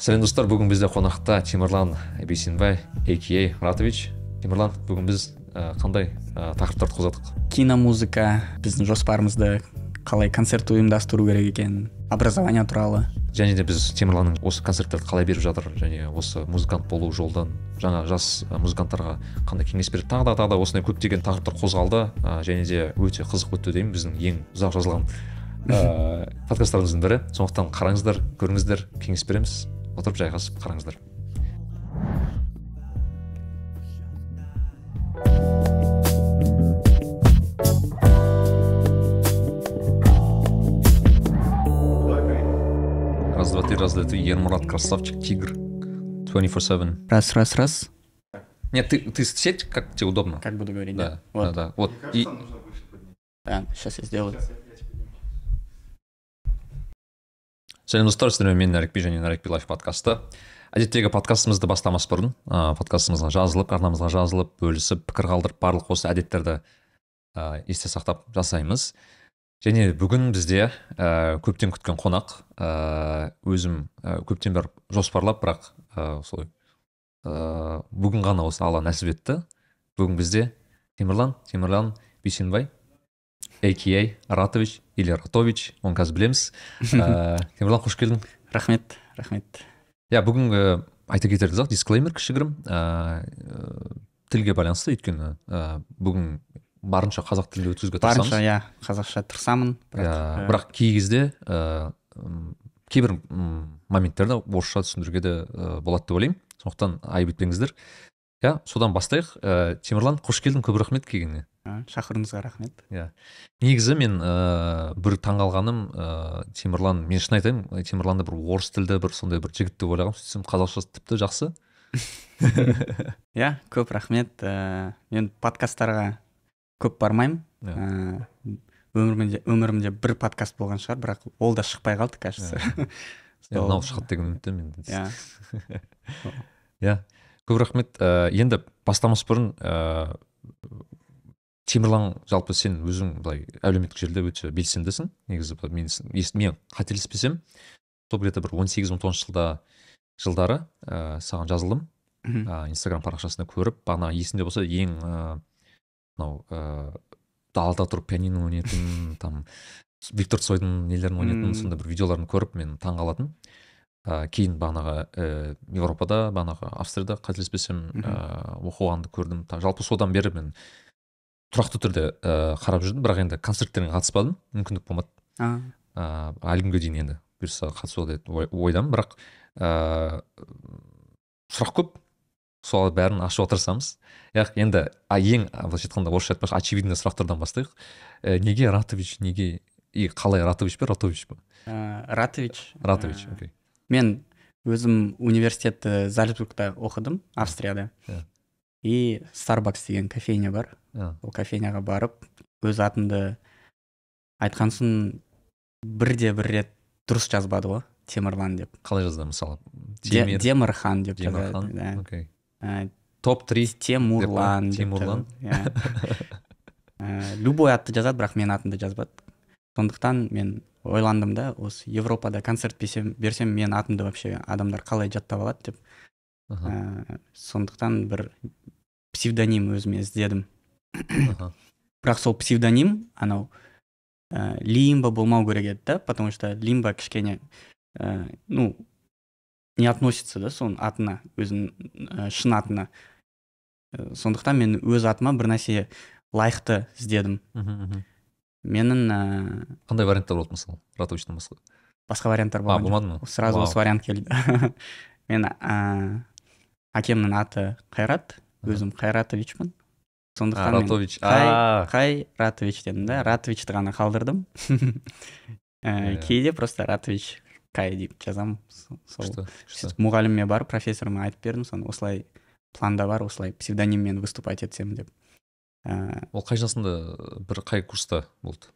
сәлем достар. Бүгін бізде қонақта темірлан бейсенбай ака ратович. Темірлан бүгін біз қандай ә, тақырыптарды қозғадық киномузыка біздің жоспарымызды қалай концерт ұйымдастыру керек екенін образование туралы. Және де біз темірланның осы концерттерді қалай беріп жатыр және осы музыкант болу жолдан жаңа жас музыканттарға қандай кеңес береді тағы да тағы да осындай көптеген тақырыптар қозғалды ә, және де өте қызық өтті деймін біздің ең ұзақ жазылған ә, подкасттарымыздың бірі. Сондықтан қараңыздар көріңіздер кеңес береміз. Отырып жайғасып қараңыздар. Раз два три раз два три. Ермурат красавчик тигр. 24-7 раз раз раз. Нет ты ты сядь как тебе удобно? Как буду говорить да вот. да да. Вот и Да, сейчас я сделаю сәлем достар сіздермен мен нәрікби және нәрікби лайф подкасты әдеттегі подкастымызды бастамас бұрын ә, подкастымызға жазылып арнамызға жазылып бөлісіп пікір қалдырып барлық осы әдеттерді ә, есте сақтап жасаймыз. Және бүгін бізде ә, көптен күткен қонақ ә, өзім ә, көптен бері жоспарлап бірақ ә, солай ә, бүгін ғана осы алла нәсіп етті. Бүгін бізде темірлан темірлан бейсенбай. Ака ратович или ратович оны қазір білеміз ә, темірлан қош келдің рахмет рахмет иә бүгінгі айта кетерлік зат дисклеймер кішігірім ә, тілге байланысты өйткені ә, бүгін барынша қазақ тілінде өткізуге тырысамыз барынша иә қазақша тырысамын бірақ бірақ кей кезде м, кейбір моменттерді орысша түсіндіруге де болады деп ойлаймын сондықтан айып етпеңіздер иә содан бастайық ә, темірлан қош келдің көп рахмет келгеніңе шақыруыңызға рахмет. Иә. Негізі мен ыыы бір таңғалғаным ыыы темірлан мен шын айтайын темірланды бір орыс тілді бір сондай бір жігіт деп ойлағанмын сөйтсем қазақшасы тіпті жақсы. Иә көп рахмет. Ә, мен подкасттарға көп бармаймын. Иә. ә, өмірімде өмірімде бір подкаст болған шығар бірақ ол да шықпай қалды кажется. Иә, мынау шығады деген үміттемін иә. Иә. Көп рахмет. Ә, енді бастамас бұрын ә, темірлан жалпы сен өзің былай әлеуметтік желіде өте белсендісің. Негізі мен мен қателеспесем сол где то бір он сегіз он тоғызыншы жылда жылдары ә, саған жазылдым ә, инстаграм парақшасында көріп бағана есімде болса ең ә, мынау ә, далада тұрып пианино ойнайтын там виктор цойдың нелерін ойнайтын сондай бір видеоларын көріп мен таң қалатын. Ә, кейін бағанағы ә, европада бағанағы австрияда қателеспесем ә, оқығанды көрдім. Жалпы содан бері мен тұрақты түрде ә, қарап жүрдім. бірақ енді концерттеріне қатыспадым мүмкіндік болмады. Ә, әлі күнге дейін енді бұйырса қатысуға деп ой- ойдамын. бірақ ә, сұрақ көп. Сол бәрін ашуға тырысамыз яғ енді а ең былайша айтқанда орысша айтпақшы очевидный сұрақтардан бастайық. Ә, неге ратович неге и қалай ратович па ратович па ә, ратович. Ратович ә, окей. мен өзім университетті зальцбургта оқыдым австрияда. Иә. и старбакс деген кофейня бар. Ә, ол кофейняға барып өз атымды айтқан соң бірде бір рет дұрыс жазбады ғой темірлан деп. Қалай жазды мысалы? Темир демірхан деп жазады темірхан да. окей. Ә, топ три? Темурлан жазады, иә. Ә, любой атты жазады бірақ менің атымды жазбады. Сондықтан мен ойландым да осы европада концерт берсем, берсем менің атымды вообще адамдар қалай жаттап алады деп. Ә, сондықтан бір псевдоним өзіме іздедім. Бірақ сол псевдоним анау ә, лимба болмау керек еді да потому что лимба кішкене ә, ну не относится да соның атына өзінің ә, шын атына. Ә, сондықтан мен өз атыма бір нәрсе лайықты іздедім. Мхм. менің ә, қандай варианттар болды мысалы? Ратовичтен басқа басқа варианттар болған болмады ма? Сразу Вау. осы вариант келді. Мен ә, әкемнің аты қайрат өзім қайратовичпін сондықтан мен ратович қай қай ратович дедім да? Ратовичті ғана қалдырдым. Иә. кейде просто ратович кай деп жазамын. Со- сол мұғаліміме барып профессорыма айтып бердім. Соны осылай планда бар осылай псевдониммен выступать етсем деп. Ә, ол қай жасында? Бір қай курста болды?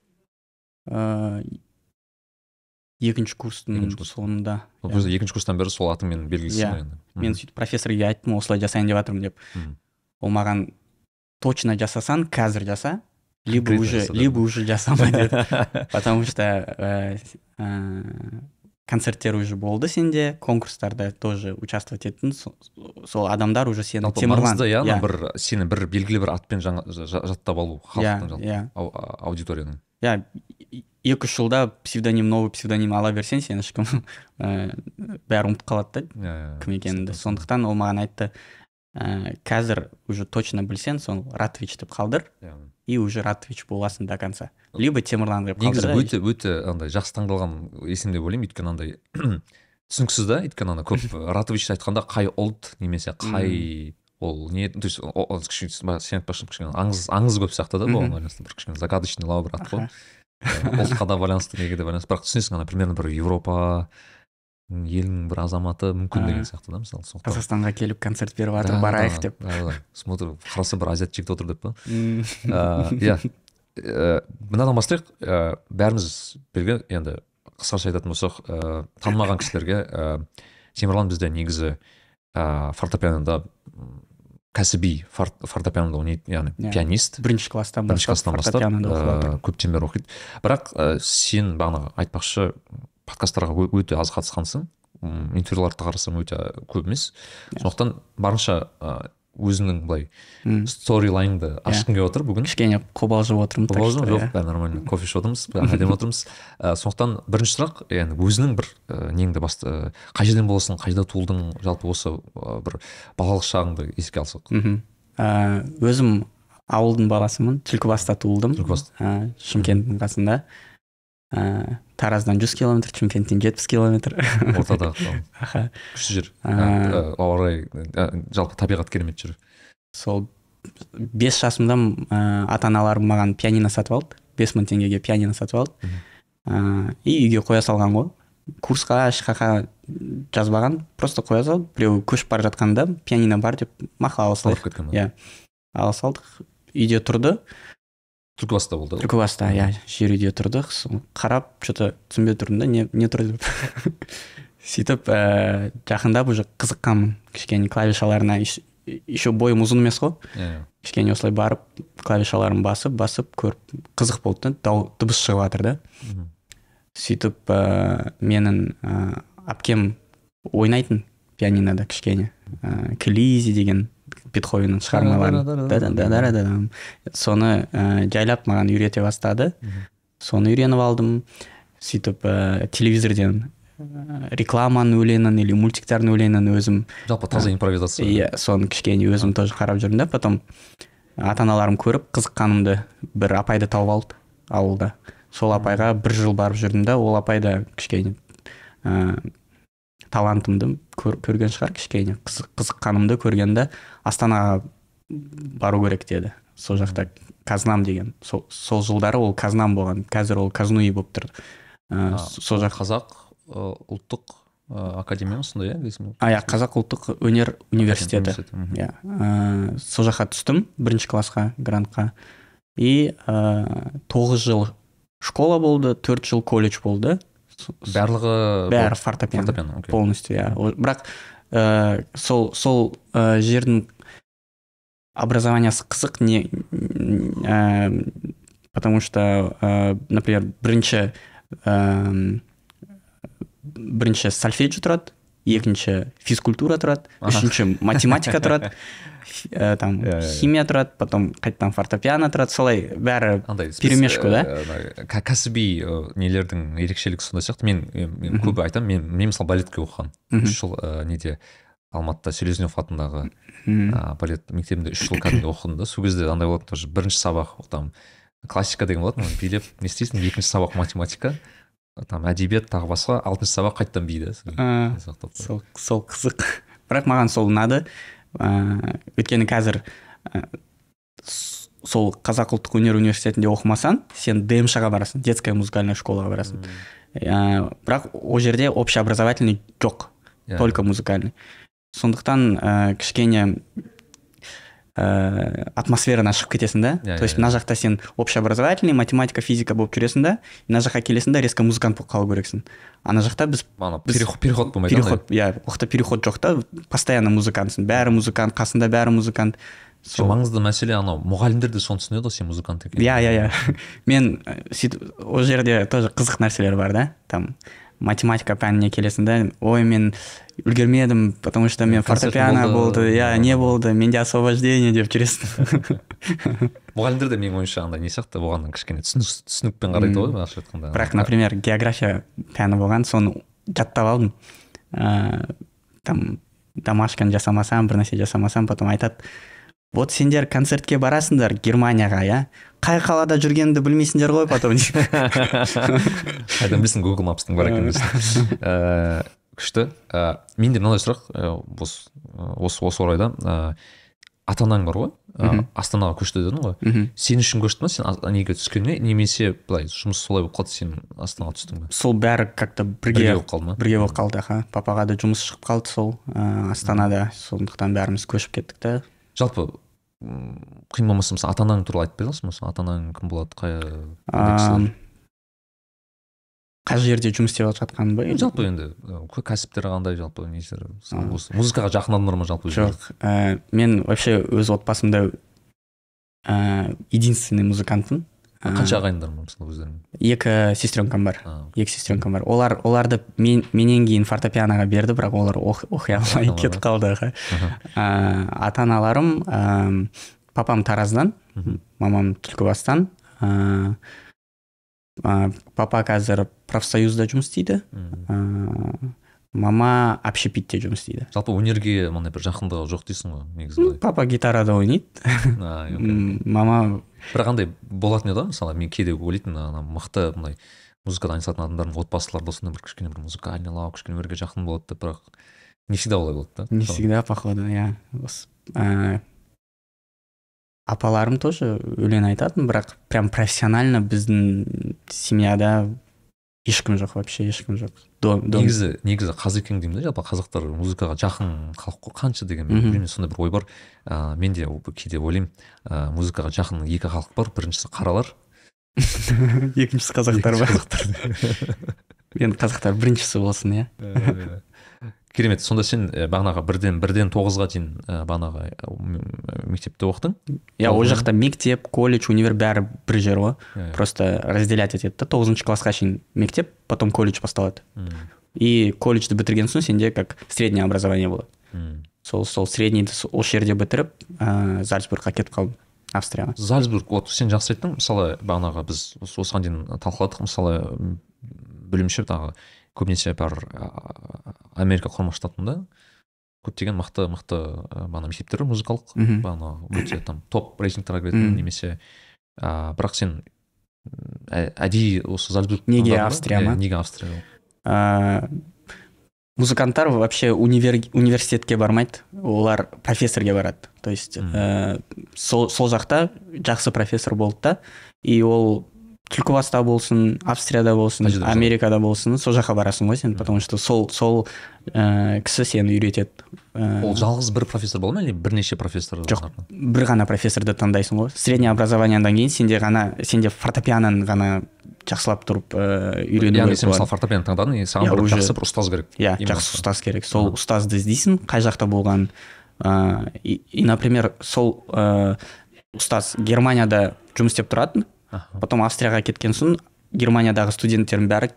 Ә, екінші курстың соңында. Екінші курстан бері сол атыңмен белгілісің Иә. ғой енді. Мен сөйтіп профессорға айттым осылай жасайын деп жатырмын деп. Ол маған точно жасасаң қазір жаса либо уже либо уже жасама деді. Потому что ә, ә, концерттер уже болды сенде конкурстарда тоже участвовать еттің Со- сол адамдар уже сені темірлан. иә. бір сені бір белгілі бір атпен жаңа жаттап алу халықтың иә. жалпы иә аудиторияның. Иә екі үш жылда псевдоним новый псевдоним ала берсең сен ешкім ә, бәрі ұмытып қалады да. Иә иә кім екеніңді. сондықтан ол маған айтты ә, қазір уже точно білсең сол ратович деп қалдыр и уже ратович боласың до конца. Либо темірлан деп негізі қалдыр өте өте андай жақсы таңдалған есім деп ойлаймын. Өйткені андай түсініксіз да өйткені ана көп ратович айтқанда қай ұлт немесе қай ол не то есть кішкене сен айтпақшы кішкене аңыз аңыз көп сияқты да бұған байланысты бір кішкене загадочный лау бір ат қой. Ә, ұлтқа да байланысты неге де байланысты. Бірақ түсінесің ана примерно бір еуропа елінің бір азаматы мүмкін деген сияқты да мысалы сондықтан. Қазақстанға келіп концерт беріп Да, жатыр барайық деп. да, да. смотрю қараса бір азиат жігіт отыр деп па? Иә. Ә, мынадан бастайық. Ә, бәріміз белгілі енді қысқаша айтатын болсақ ә, танымаған кісілерге ә, темірлан бізде негізі ә, фортепианода кәсіби фор- фортепианода ойнайды яғни Иә. пианист. Бірінші класстан бірінші класстан бастап көптен бері оқиды. Бірақ сен бағанағы айтпақшы подкасттарға өте аз қатысқансың. Интервьюларды қарасам өте көп емес. Иә. сондықтан барынша өзіңнің былай сторилайныңды ашқың келіп отыр бүгін. Кішкене қобалжып отырмын что, жоқ иә. бәрі нормально. Кофе ішіп отырмыз әдемі отырмыз. Сондықтан бірінші сұрақ яғни өзіңнің бір неңді басты қай жерден боласың қайда туылдың жалпы осы бір балалық шағыңды еске алсақ. Мхм өзім ауылдың баласымын түлкібаста туылдым. Түлкібаста. Шымкенттің қасында. Ә, тараздан 100 километр шымкенттен 70 километр. Ортада аха. Күшті жер. А. Ә, ә, ауа райы ә, жалпы табиғат керемет жер. сол бес жасымда ә, ата аналарым маған пианино сатып алды. Бес мың теңгеге пианино сатып алды. Ә, и үйге қоя салған ғой. Курсқа ешқаққа жазбаған. Просто қоя салды біреу көшіп бара жатқанда пианино бар деп мақұл ала салайық ба? Иә. Ала салдық. Үйде тұрды. Түлкібаста болды ғой? иә жер үйде тұрдық. Қарап че то түсінбей тұрдым да не, не тұр деп сөйтіп ә, жақындап уже қызыққанмын. Кішкене клавишаларына еще бойым ұзын емес қой. Иә. Иә. кішкене осылай барып клавишаларын басып басып көріп қызық болды да дау дыбыс шығып жатыр да. Мгм. сөйтіп ә, менің ә, әпкем ойнайтын пианинода кішкене. Ә, клизи деген бетховеннің шығармаларын. Соны ә, жайлап маған үйрете бастады. Соны үйреніп алдым. Сөйтіп ә, телевизорден ә, рекламаның өлеңін или мультиктардың өлеңін өзім жалпы таза импровизация. иә соны кішкене өзім тоже қарап жүрдім да потом ата аналарым көріп қызыққанымды бір апайды тауып алды ауылда. Сол апайға бір жыл барып жүрдім да ол апай да кішкене ә, талантымды көр, көрген шығар кішкене. Қызық, қызыққанымды көргенде астанаға бару керек деді. Сол жақта казнам деген. Сол, сол жылдары ол казнам болған. Қазір ол казнуи болып тұр ә, А, сол жақ қазақ ә, ұлттық ә, академия ма сондай иә ресми а иә қазақ ұлттық өнер университеті. иә ә, сол жаққа түстім бірінші классқа грантқа. И ә, тоғыз жыл школа болды төрт жыл колледж болды. Барлығы бәрі фортепиано. Фортепиано окей. полностью иә бірақ ә, сол сол ә, жердің образованиясы қызық не ә, потому что ә, например бірінші ә, бірінші сольфеджи тұрады екінші физкультура тұрады үшінші математика тұрады. ә, там иә, иә. химия тұрады потом қайтадан фортепиано тұрады солай бәрі андай перемешку, да? кәсіби нелердің ерекшелігі сондай сияқты. Мен мен көбі айтамын мен мен мысалы балетке оқығанмын. Үш жыл неде алматыда селезнев атындағы ә, балет мектебінде үш жыл кәдімгі оқыдым да. Сол кезде андай болатын тоже бірінші сабақ там классика деген болатын оны билеп не істейсің екінші сабақ математика там әдебиет тағы басқа алтыншы сабақ қайтадан би да сол қызық. Бірақ маған сол ұнады. Ыыы өйткені қазір ә, сол қазақ ұлттық өнер университетінде оқымасаң сен дмш ға барасың детская музыкальная школаға барасың. Ә, бірақ ол жерде общеобразовательный жоқ Иә. только музыкальный. Сондықтан ә, кішкене ә, атмосфераны шығып кетесің да? Иә, то есть мына жақта сен общеобразовательный математика физика болып жүресің да? Мына жаққа келесің да резко музыкант болып қалу керексің ана жақта біз ана переход переход болмайды переход. иә ол жақта переход жоқ та постоянно музыкантсың бәрі музыкант қасында бәрі музыкант. Сол маңызды мәселе анау. Мұғалімдер де соны түсінеді ғой сен музыкант екенін. Иә иә иә мен ә, сөйтіп ол жерде тоже қызық нәрселер бар да? Там математика пәніне келесің да ой мен үлгермедім потому что мен фортепиано болды. иә не болды менде освобождение деп жүресің мұғалімдер де менің ойымша андай не сияқты оған кішкене түсінік түсінікпен қарайды ғой былайша айтқанда. Бірақ например география пәні болған соны жаттап алдым. Ыыы там домашканы жасамасам бір нәрсе жасамасам потом айтады вот сендер концертке барасыңдар германияға иә? Қай қалада жүргеніңді білмейсіңдер ғой потом. Қайдан білсін гугл мапстың бар екенін білсін. Ііі, күшті. Ііі менде мынадай сұрақ і, осы осы орайда. Ыыы ата анаң бар ғой? Мгм. астанаға көшті дедің ғой. Мхм. Сен үшін көшті ма сен неге түскеніне? Немесе былай жұмыс солай болып қалды сен астанаға түстің ба сол бәрі как то бірге бірге болып қалды ма? бірге болып қалды аха. Папаға да жұмыс шығып қалды сол ыыы астанада. Сондықтан бәріміз көшіп кеттік та. Жалпы қиын болмаса мысалы ата анаң туралы айтып бере аласың мысалы ата анаң кім болады қай қай жерде жұмыс істеп жатқаным ба жалпы енді кәсіптері қандай жалпы А. осы музыкаға жақын адамдар ма жалпы жоқ ә, мен вообще өз отбасымда ә, единственный музыкантпын. Қанша ағайындар бар мысалы өздерінің екі сестренкам бар. Екі сестренкам бар. Олар оларды мен менен кейін фортепианоға берді бірақ олар оқи алмай кетіп қалды ә, ата аналарым ә, папам тараздан мамам түлкібастан. Ә, папа қазір профсоюзда жұмыс істейді. Мама общепитте жұмыс істейді. Жалпы өнерге мындай бір жақындығы жоқ дейсің ғой негізі папа гитарада ойнайды. Мама бірақ андай болатын еді ғой мысалы мен кейде ойлайтынмын ана мықты мындай музыкадан айналысатын адамдардың отбасылары сондай бір кішкене бір музыкальныйлау кішкене өнерге жақын болады деп бірақ не всегда олай болады да. Не всегда походу иә. Осы, апаларым тоже өлең айтатын бірақ прям профессионально біздің семьяда ешкім жоқ вообще ешкім жоқ. Негізі негізі қазекең деймін да жалпы қазақтар музыкаға жақын халық қой қанша деген мен білмеймін сондай бір ой бар. Ыыы мен де кейде ойлаймын ыыы музыкаға жақын екі халық бар. Біріншісі қаралар. Екіншісі қазақтар ба қазақтар. Енді қазақтар біріншісі болсын иә. Э, керемет. Сонда сен бағанағы бірден бірден тоғызға дейін бағанағы мектепте оқыдың иә ол жақта мектеп колледж универ бәрі бір жер ғой. Просто разделять етеді да. Тоғызыншы классқа шейін мектеп потом колледж басталады. И колледжді бітірген соң сенде как среднее образование болады. М. сол сол среднийді осы жерде бітіріп ә, зальцбургқа кетіп қалдым австрияға. Зальцбург вот сен жақсы айттың. Мысалы бағанағы біз осы- осыған дейін талқыладық. Мысалы білуімше тағы көбінесе бар америка құрама штатында көптеген мықты мықты ә, бағана мектептер бар музыкалық мхм бағанағы өте там топ рейтингтарға кіретін немесе а, бірақ сен ә- әдейі осы зальцбург Неге? Австрия ма? неге австрия? Ә, музыканттар вообще универ, университетке бармайды олар профессорге барады. То есть ә, сол, сол жақта жақсы профессор болды да и ол түлкібаста болсын австрияда болсын америкада болсын сол жаққа барасың ғой сен потому что сол сол ә, кісі сені үйретеді Ә, ол жалғыз бір профессор бола ма или бірнеше профессор Жоқ. бір ғана профессорды таңдайсың ғой. Среднее образованиядан кейін сенде ғана сенде фортепианоны ғана жақсылап тұрып ә, үйрену яғни керек сен мысалы фортепиано таңдадың и саған бір жақсы бір ұстаз керек. Иә жақсы ұстаз керек. Сол ұстазды іздейсің қай жақта болған ыыы и, например сол ыыы ұстаз германияда жұмыс істеп тұратын. Потом австрияға кеткен соң германиядағы студенттердің бәрі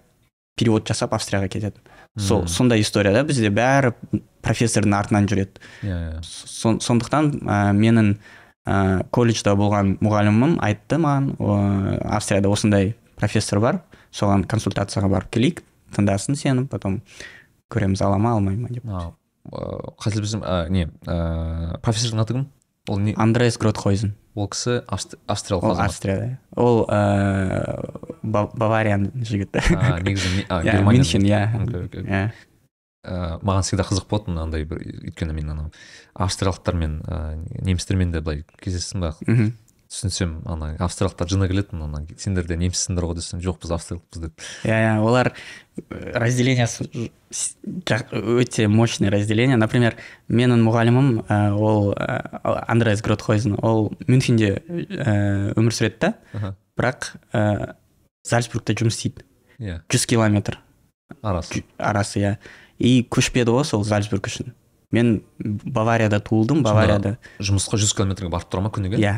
перевод жасап австрияға кетеді. Сол сондай история да бізде. Бәрі профессордың артынан жүреді. Иә иә. Сон- сондықтан ә, менің ә, колледжда болған мұғалімім айтты маған «О, австрияда осындай профессор бар соған консультацияға барып келейік тыңдасын сені потом көреміз ала ма алмай ма деп. Қателеспесем ә, не профессордың аты кім? Ол не? Андреас гротхойзен. Ол кісі Авст- австриялық ол австрияда ол ә, Ба- баварияның жігіті негізі Иә, мюнхен иә. Иә. Ә, маған всегда қызық болатын андай бір өйткені мен анау австриялықтармен ә, немістермен де былай кездестім ба мхм. Түсінсем ана австриялықтар жыны келетін ана сендер де неміссіңдер ғой десем жоқ біз австриялықпыз деп. Иә иә олар э, разделениесі өте мощный разделение. Например менің мұғалімім ә, ол ә, андреас гротхойзен ол мюнхенде өмір сүреді да. Бірақ ә, зальцбургта жұмыс істейді. Иә. Жүз километр. Арасы. Арасы иә. И көшпеді ғой сол зальцбург үшін. Мен баварияда туылдым баварияда. жұмысқа жүз километрге барып тұра ма күніге? Иә.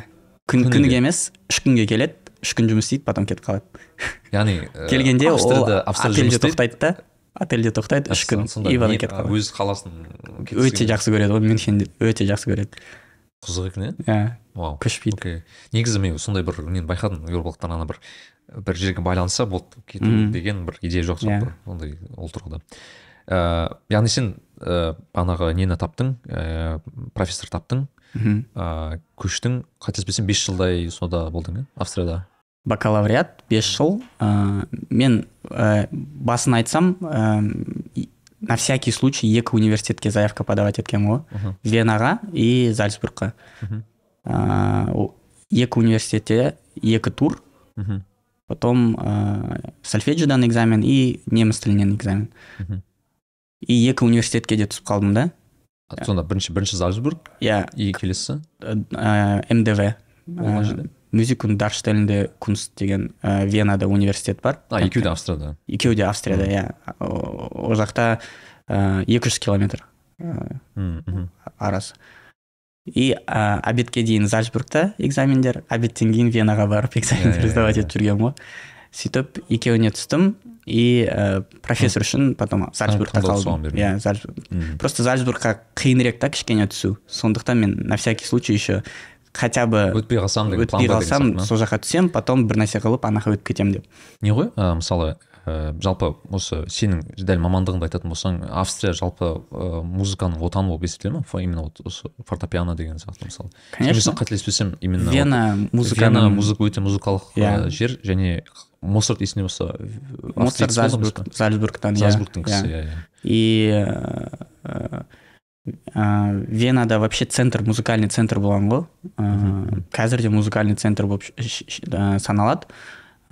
Күн, Күніге? емес үш күнге келеді. Үш күн жұмыс істейді потом кетіп қалады. Яғни ә, келгенде ол отельде тоқтайды да. Отельде тоқтайды үш күн. ивада не- кетіп қалады. өз қаласын өте жақсы көреді ғой мюнхенді өте жақсы көреді. Қызық екен иә иә вау көшпейді окей. Негізі мен сондай бір нені байқадым еуропалықтар ана бір бір жерге байланса болды кету деген бір идея жоқ Иә. жалпы ондай ол тұрғыда. Ыыы яғни сен ыыы бағанағы нені таптың? Ыыы профессор таптың? Мхм. Ыыы көштің қателеспесем бес жылдай сонда болдың иә австрияда? Бакалавриат 5 жыл. Ә, мен ә, басын айтсам ә, на всякий случай екі университетке заявка подавать еткенмін ғой. Венаға и зальцбургқа. Ә, екі университетте екі тур. Мхм. Потом ә, сольфеджиодан экзамен и неміс тілінен экзамен. Мхм. И екі университетке де түсіп қалдым да. Сонда бірінші бірінші зальцбург иә. и келесі? Мдв Ол қай жерде? мюзик und darstellende kunst деген ә, венада университет бар. А екеуі де австрияда. Екеуі де австрияда иә. Ол жақта ә, 200 километр арасы и ә, обедке дейін зальцбургта экзамендер обедтен кейін венаға барып экзамендер Иә, иә, сдавать иә. етіп жүргенмін ғой. Сөйтіп екеуіне түстім. И ә, профессор үшін потом зальцбургта қалдым. иә Зальцбург- просто зальцбургқа қиынырек та кішкене түсу. Сондықтан мен на всякий случай еще хотя бы өтпей қалсам деген өтпей қалсам сол жаққа түсемін потом бір нәрсе қылып анақа өтіп кетемін деп. Не ғой? Ә, мысалы ә, жалпы осы сенің дәл мамандығыңды айтатын болсаң австрия жалпы ә, музыканың отаны болып есептеле ма именно вот осы фортепиано деген сияқты мысалы. Конечно. қателеспесем именно вена вот музыканың вена музыка өте музыкалық Иә. жер және моцарт есінде болса моцарт зальцбург зальцбургтан иә зальцбургтың иә. кісі иә иә и ә, ә, ә, венада вообще центр музыкальный центр болған ғой ә, қазір де музыкальный центр болып ш- ш- ш- ә, саналады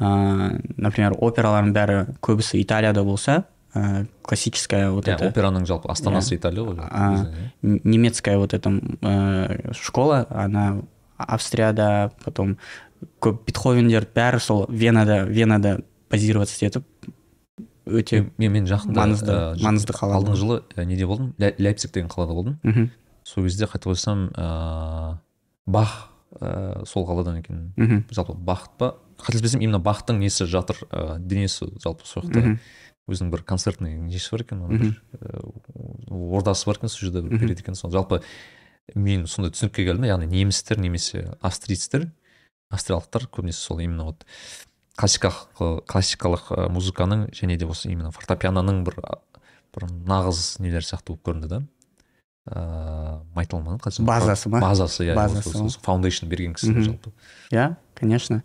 ә, например опералардың бәрі көбісі италияда болса ә, классическая вот Иә, это операның жалпы астанасы италия ғой А, өзі, иә. н- немецкая вот эта ә, школа она австрияда потом көп бетховендер бәрі сол венада венада базироваться етіп өте мен мен- жақында маңызды- ә, маңызды қала алдыңғы жылы ә, неде болдым? Ля- ляйпциг деген қалада болдым. Мхм, сол кезде қателеспесем ыыы бах ә, сол қаладан екен. Мхм, жалпы бақыт па? Қателеспесем именно бахтың несі жатыр ә, денесі жалпы сол жақта. Өзінің бір концертный несі бар екен оның бір, ә, ордасы бар екен сол жерде береді екен сол жалпы мен сондай түсінікке келдім яғни немістер немесе австрийцтер австриялықтар көбінесе сол именно вот классикалық классикалық музыканың және де осы именно фортепианоның бір бір нағыз нелер сияқты болып көрінді да. Ыыы майта алмадым қалай айтсам, Базасы ма? базасы иә Базасы фаундейшн берген кісі жалпы. Иә конечно.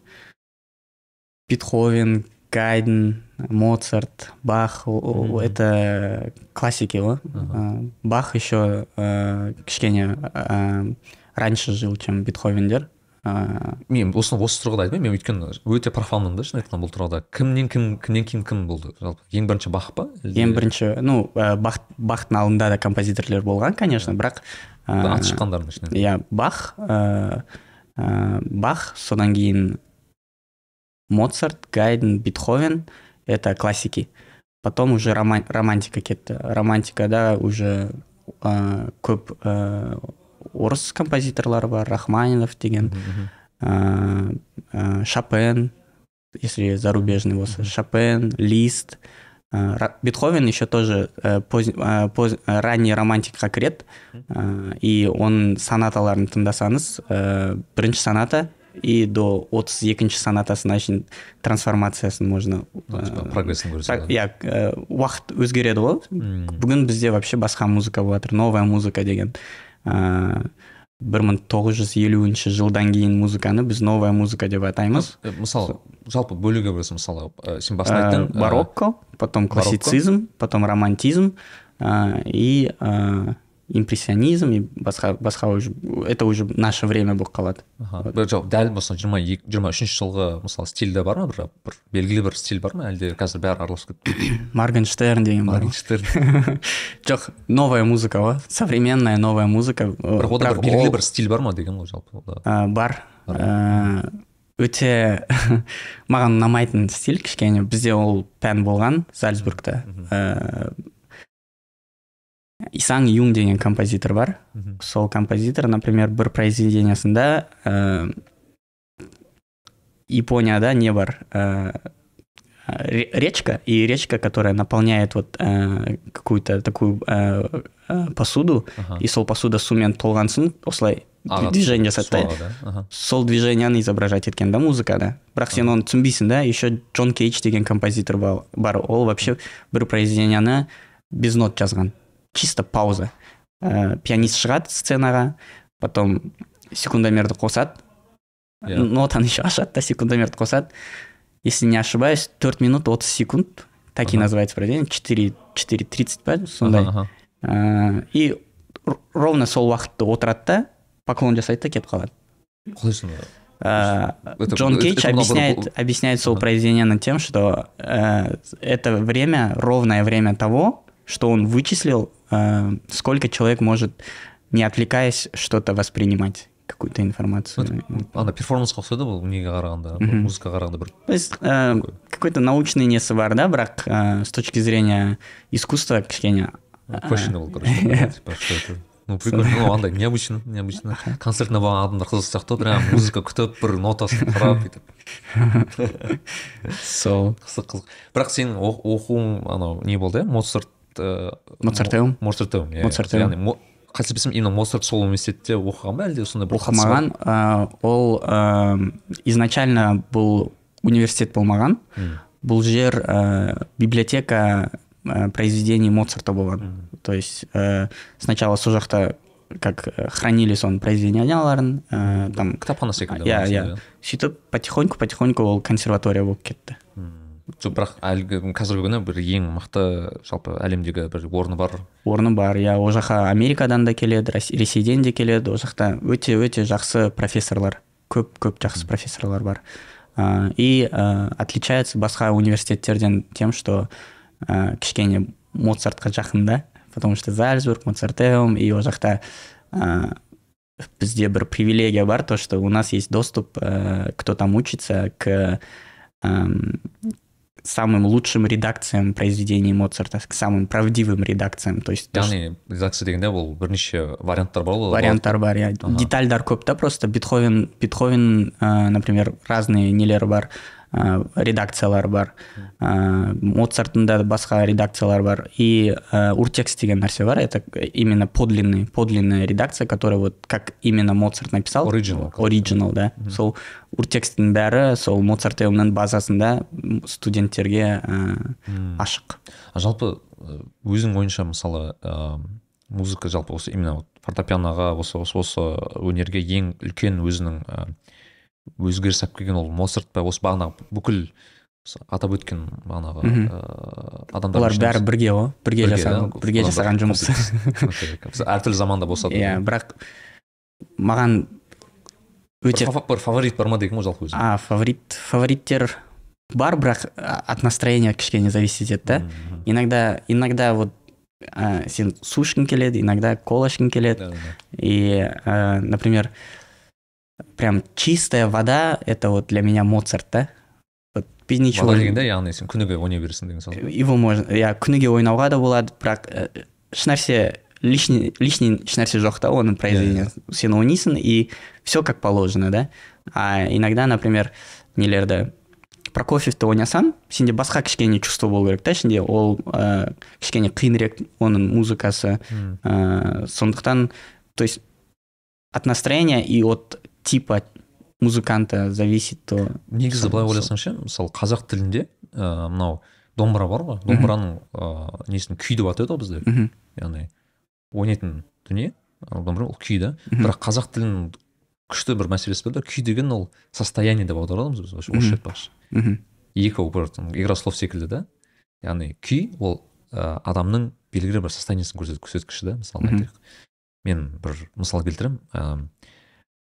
Бетховен гайден моцарт бах это классики ғой. Ә, бах еще ә, кішкене ә, раньше жил чем бетховендер Ә, мен осыны осы тұрғыда айтпаймын. мен өйткені өте профанмын да шын айтқанда бұл тұрғыда. Кімнен кім кімнен кейін кім болды? жалпы ең бірінші бах па? Ең бірінші ну ә, бах бахтың алдында да композиторлер болған конечно бірақ ә, аты шыққандардың ішінен. иә бах ә, ә, бах содан кейін моцарт гайден бетховен это классики. Потом уже роман- романтика кетті. Романтикада уже ә, көп ә, орыс композиторлары бар рахманинов деген ә, ә, шопен если зарубежный болса шопен лист ә, бетховен еще тоже ә, поз- ә, поз- ә, ранний романтикқа кіреді ә, и оның сонаталарын тыңдасаңыз ә, бірінші соната и до отыз екінші сонатасына шейін трансформациясын можно ә, прогрессін иә ә, уақыт өзгереді ғой бүгін бізде вообще басқа музыка болып жатыр новая музыка деген. Ә, бір мың тоғыз жүз елуінші жылдан кейін музыканы біз новая музыка деп атаймыз. Э, мысалы жалпы бөлуге болса мысалы ә, сен басында айттың барокко потом классицизм потом романтизм ә, и ә, импрессионизм и басқа басқа уже это уже наше время болып қалады аха. бір дәл мысалы жиырма екі жиырма үшінші жылғы мысалы стильде бар ма? Бір бір белгілі бір стиль бар ма? Әлде қазір бәрі араласып кетті? Моргенштерн деген бар жоқ новая музыка ғой современная новая музыка бірақ ода бір белгілі бір стиль бар ма деген ғой жалпы бар. Өте маған ұнамайтын стиль кішкене. Бізде ол пән болған зальцбургта. Исаң юн деген композитор бар. Мгм. сол композитор например бір произведениясында ә, японияда не бар? Ә, ре- речка, и речка, которая наполняет вот э, какую-то такую э, э, посуду, и сол посуда сумен толған соң осылай движение жасады да суға, да? Сол движенияны изображать еткен да музыкада бірақ сен оны түсінбейсің да. Еще джон кейдж деген композитор ба- бар. Ол вообще бір произведениені без нот жазған. чисто пауза ә, пианист шығады сценаға потом секундомерді қосады Иә. нотаны еще ашады да секундомерді қосады если не ошибаюсь 4 минут 30 секунд так и Ага. называется произведение 4 4.30 па сондай Аха, аха. Ә, и р- ровно сол уақытта отырады да поклон жасайды да кетіп қалады қалай сонда Э, Это- Джон это- Кейдж это было бы- объясняет, объясняет свое Ага. произведение тем, что э, это время, ровное время того, что он вычислил, э, сколько человек может, не отвлекаясь, что-то воспринимать, какую-то информацию. ана перформансқа ұқсайды бұл неге қарағанда бұл Мгм. музыкаға қарағанда бір То есть э, какой-то научный несі бар, да, бірақ э, с точки зрения искусства кішкене questionable короче типа что это ну прикольно ну андай необычно необычно концертіне барған адамдар қызық сияқты ғой прям музыка күтіп бір нотасын қарап бүйтіп сол қызық қызық бірақ сенің о- оқуың анау не болды иә моцарт э, Моцартеум. мо- моцартеум иә Моцартеум. яғни қателеспесем именно моцарт сол университетте оқыған ба әлде сондай бір оқымаған ол изначально бұл университет болмаған бұл жер ә, библиотека ә, произведений моцарта болған то есть сначала сол жақта как хранили соның произведенияларын ә, там кітапхана секілді иә иә сөйтіп потихоньку потихоньку ол консерватория болып кетті. Жоқ бірақ әлгі қазіргі күні бір ең мықты жалпы әлемдегі бір орны бар. Орны бар иә. Ол жаққа америкадан да келеді ресейден де келеді. Ол жақта өте өте жақсы профессорлар көп көп жақсы профессорлар бар. И отличается басқа университеттерден тем что кішкене моцартқа жақын да потому что зальцбург моцартеум и ол жақта бізде бір привилегия бар то что у нас есть доступ кто там учится к самым лучшим редакциям произведений Моцарта, к самым правдивым редакциям. То есть яғни редакция дегенде бұл бірнеше варианттар бар ғой варианттар бар, иә. Детальдар көп та просто. Бетховен, Бетховен, ә, например, разные нелер бар, ә, редакциялар бар. Ә, Моцарттың да басқа редакциялар бар. И ә, уртекст деген нәрсе бар. Это именно подлинный, подлинная редакция, которая вот как именно Моцарт написал. Original. Оригинал, да. Сол уртекстің бәрі сол Моцартеумның базасында студенттерге ә, ашық. а жалпы э, өзің ойынша мысалы ә, музыка жалпы осы именно вот фортепианоға осы осы осы өнерге ең үлкен өзінің өзгеріс алып келген ол моцарт па осы бағанағы бүкіл атап өткен бағанағы ә, адамдар олар бәрі бірге ғой бірге жасаған бірге жасаған жұмыс. әртүрлі заманда болса да иә бірақ маған өте бір фаворит бар ма деген ғой жалпы өзің а фаворит фавориттер бар бірақ от настроения кішкене зависит етеді да? Иногда иногда вот а, сен су ішкің келеді иногда кола ішкің келеді и а, например прям чистая вода это вот для меня моцарт да? Вот без ничего. Вода дегенде яғни сен күніге ойнай бересің деген сөз его можно. Иә күніге ойнауға да болады бірақ ешнәрсе лишний лишний ешнәрсе жоқ та оның произведение сен ойнайсың и все как положено да? А иногда например нелерді прокофьевті ойнасаң сенде басқа кішкене чувство болу керек та ішінде ол ә, кішкене қиынырек оның музыкасы ә, сондықтан то есть от настроения и от типа музыканта зависит то негізі былай ойласаң ше мысалы қазақ тілінде ә, мынау домбыра бар ғой. Домбыраның ә, несін күй деп атайды ғой бізде. Яғни ойнайтын дүние ал домбыра ол күй да. Бірақ қазақ тілінің күшті бір мәселесі бар да. Күй деген ол состояние деп аударамыз біз орысша айтпақшы екі игра слов секілді да. Яғни күй ол ә, адамның белгілі бір состояниесін көрсет көрсеткіші да мысалы айтайық. Мен бір мысал келтіремін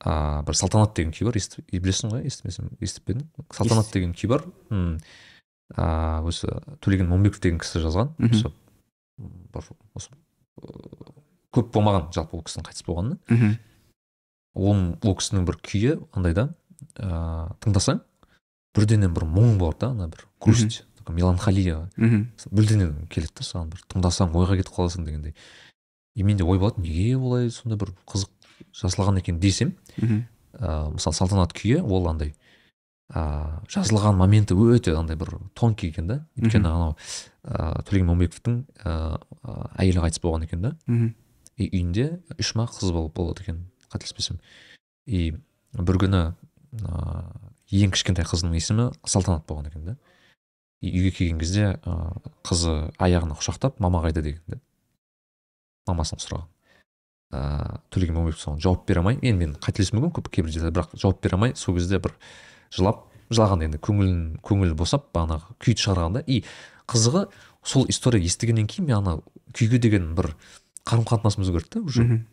ә, бір салтанат деген күй бар естіп білесің ғой естімесем естіп пе едің? Салтанат деген күй бар. М, ә, осы төлеген момбеков деген кісі жазған. Осы бір осы көп болмаған жалпы ол кісінің қайтыс болғанына. Мхм. Ол ол кісінің бір күйі андай да ә, тыңдасаң бірденен бір мұң бар да ана бір грусть такой меланхолия. Мхм. Бірденен келеді да саған бір тыңдасаң ойға кетіп қаласың дегендей. И менде ой болады неге олай сондай бір қызық жазылған екен десем мхм. ә, мысалы салтанат күйі ол андай ә, жазылған моменті өте андай бір тонкий екен да. Өйткені анау ә, төлеген момбековтың ә, әйелі қайтыс болған екен да. Мхм. И үйінде үш ма қыз бол- болады екен қателеспесем. И бір күні ыыы ең кішкентай қызының есімі салтанат болған екен да. И үйге келген кезде ыыы қызы аяғына құшақтап мама қайда? деген да мамасын сұраған. Ыыы төлеген момбеков соған жауап бере алмай. Енді мен қателесуім мүмкін көп кейбір жерде бірақ жауап бере алмай сол кезде бір жылап жылаған енді көңілін көңілі босап бағанағы күйді шығарған да и қызығы сол история естігеннен кейін мен ана күйге деген бір қарым қатынасым өзгерді да уже.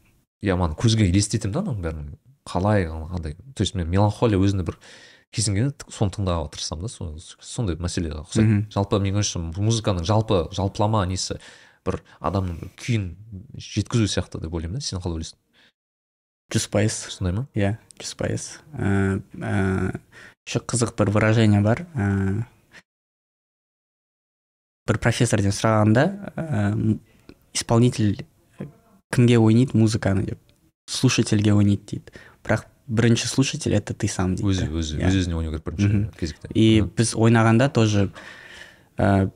Я мана көзге елестетемін да ананың бәрін. Қалай қандай то есть мен меланхолия өзіне бір кезінде соны тыңдауға тырысамын да сондай мәселеге ұқсайды жалпы менің ойымша музыканың жалпы жалпылама несі бір адамның бір күйін жеткізу сияқты деп ойлаймын да сен қалай ойлайсың? Жүз пайыз. Сондай ма? Иә жүз пайыз. Ә, ә, еще қызық бір выражение бар. Ә, бір профессорден сұрағанда ә, исполнитель кімге ойнайды? Музыканы деп. Слушательге ойнайды дейді. Бірақ бірінші слушатель это ты сам дейді өзі өзі Иә. өз өзіне ойнау керек бірінші кезекте. И біз ойнағанда тоже ә,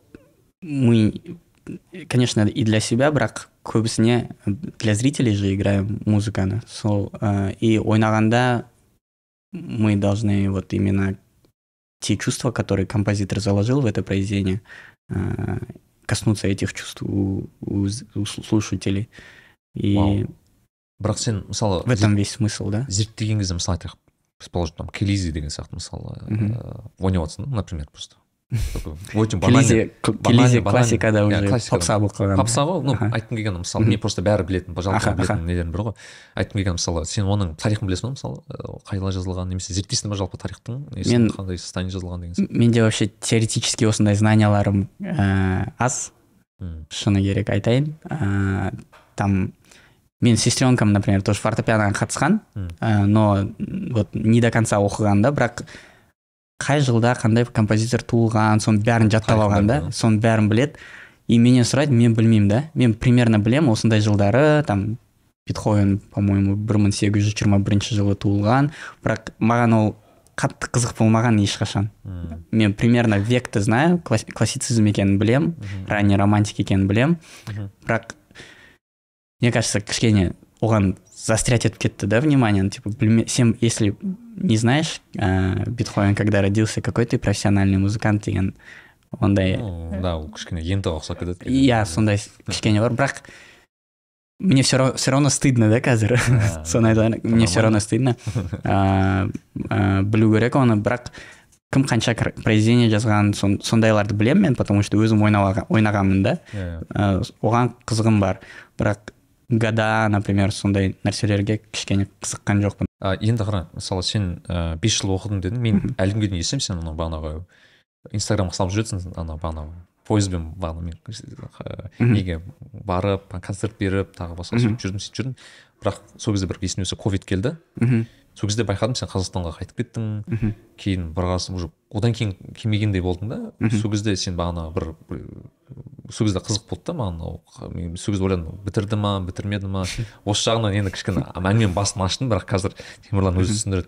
мы конечно и для себя бірақ көбісіне для зрителей же играем музыканы сол ә, и ойнағанда мы должны вот именно те чувства которые композитор заложил в это произведение ә, коснуться этих чувств у, у з- у слушателей. И Вау. бірақ сен мысалы в этом весь смысл да? зерттеген кезде мысалы айтайық предположим там келизи деген сияқты мысалы ыыы, ойнап жатрсың да например просто. Очень банальный классикада Иә, уже попса болып қалған попса ғой ну айтқым келгені мысалы мен просто бәрі білетін жалпы білетін нелердің бірі ғой. Айтқым келгені мысалы сен оның тарихын білесің ба мысалы? Ыыы, қалай жазылған немесе зерттейсің ба жалпы тарихтың? Мен- қандай состояние жазылған деген сияқты? Менде вообще теоретически осындай знанияларым ә, аз. Шыны керек айтайын. Ә, там мен сестренкам например тоже фортепианоға қатысқан. Ә, но вот не до конца оқыған да бірақ қай жылда қандай композитор туылған соның бәрін жаттап алған да соның бәрін біледі и менен сұрайды мен білмеймін да мен примерно білемін осындай жылдары там бетховен по моему бір мың сегіз жүз жиырма бірінші жылы туылған бірақ маған ол қатты қызық болмаған ешқашан Мм. мен примерно векті знаю класс- классицизм екенін білем Мгм. ранний романтик екенін білем Мгм. бірақ мне кажется кішкене оған застрять етіп кетті да внимание Ну, типа сен если не знаешь ә, бетховен когда родился какой ты профессиональный музыкант деген ондай да ол кішкене ентіге ұқсап кетеді иә сондай кішкене бар бірақ мне все равно, все равно стыдно да қазір соны айтайын мне все равно стыдно. Ә, білу керек оны бірақ кім қанша произведение жазған сон, сондайларды білемін мен потому что өзім ойнағанмын да? Ә, оған қызығым бар. Бірақ года например сондай нәрселерге кішкене қызыққан жоқпын. А, енді қара мысалы сен ә, бес жыл оқыдың дедің мен әлі күнге дейін естимін сен анау бағанағы инстаграмға салып жүресің анау бағанағы пойызбен бағана мен Мгм. неге барып концерт беріп тағы басқа сөйтіп жүрдім сөйтіп жүрдім. Бірақ сол кезде бір есіме түсті ковид келді. Мхм. Сол кезде байқадым сен қазақстанға қайтып кеттің мхм. кейін бір қарасам уже одан кейін келмегендей болдың да. Сол кезде сен бағана бір бір- сол кезде қызық болды да маған мен сол кезде ойладым бітірді ма бітірмеді ма? Осы жағынан енді кішкене әңгіменің басын аштым бірақ қазір темірлан өзі түсіндіреді.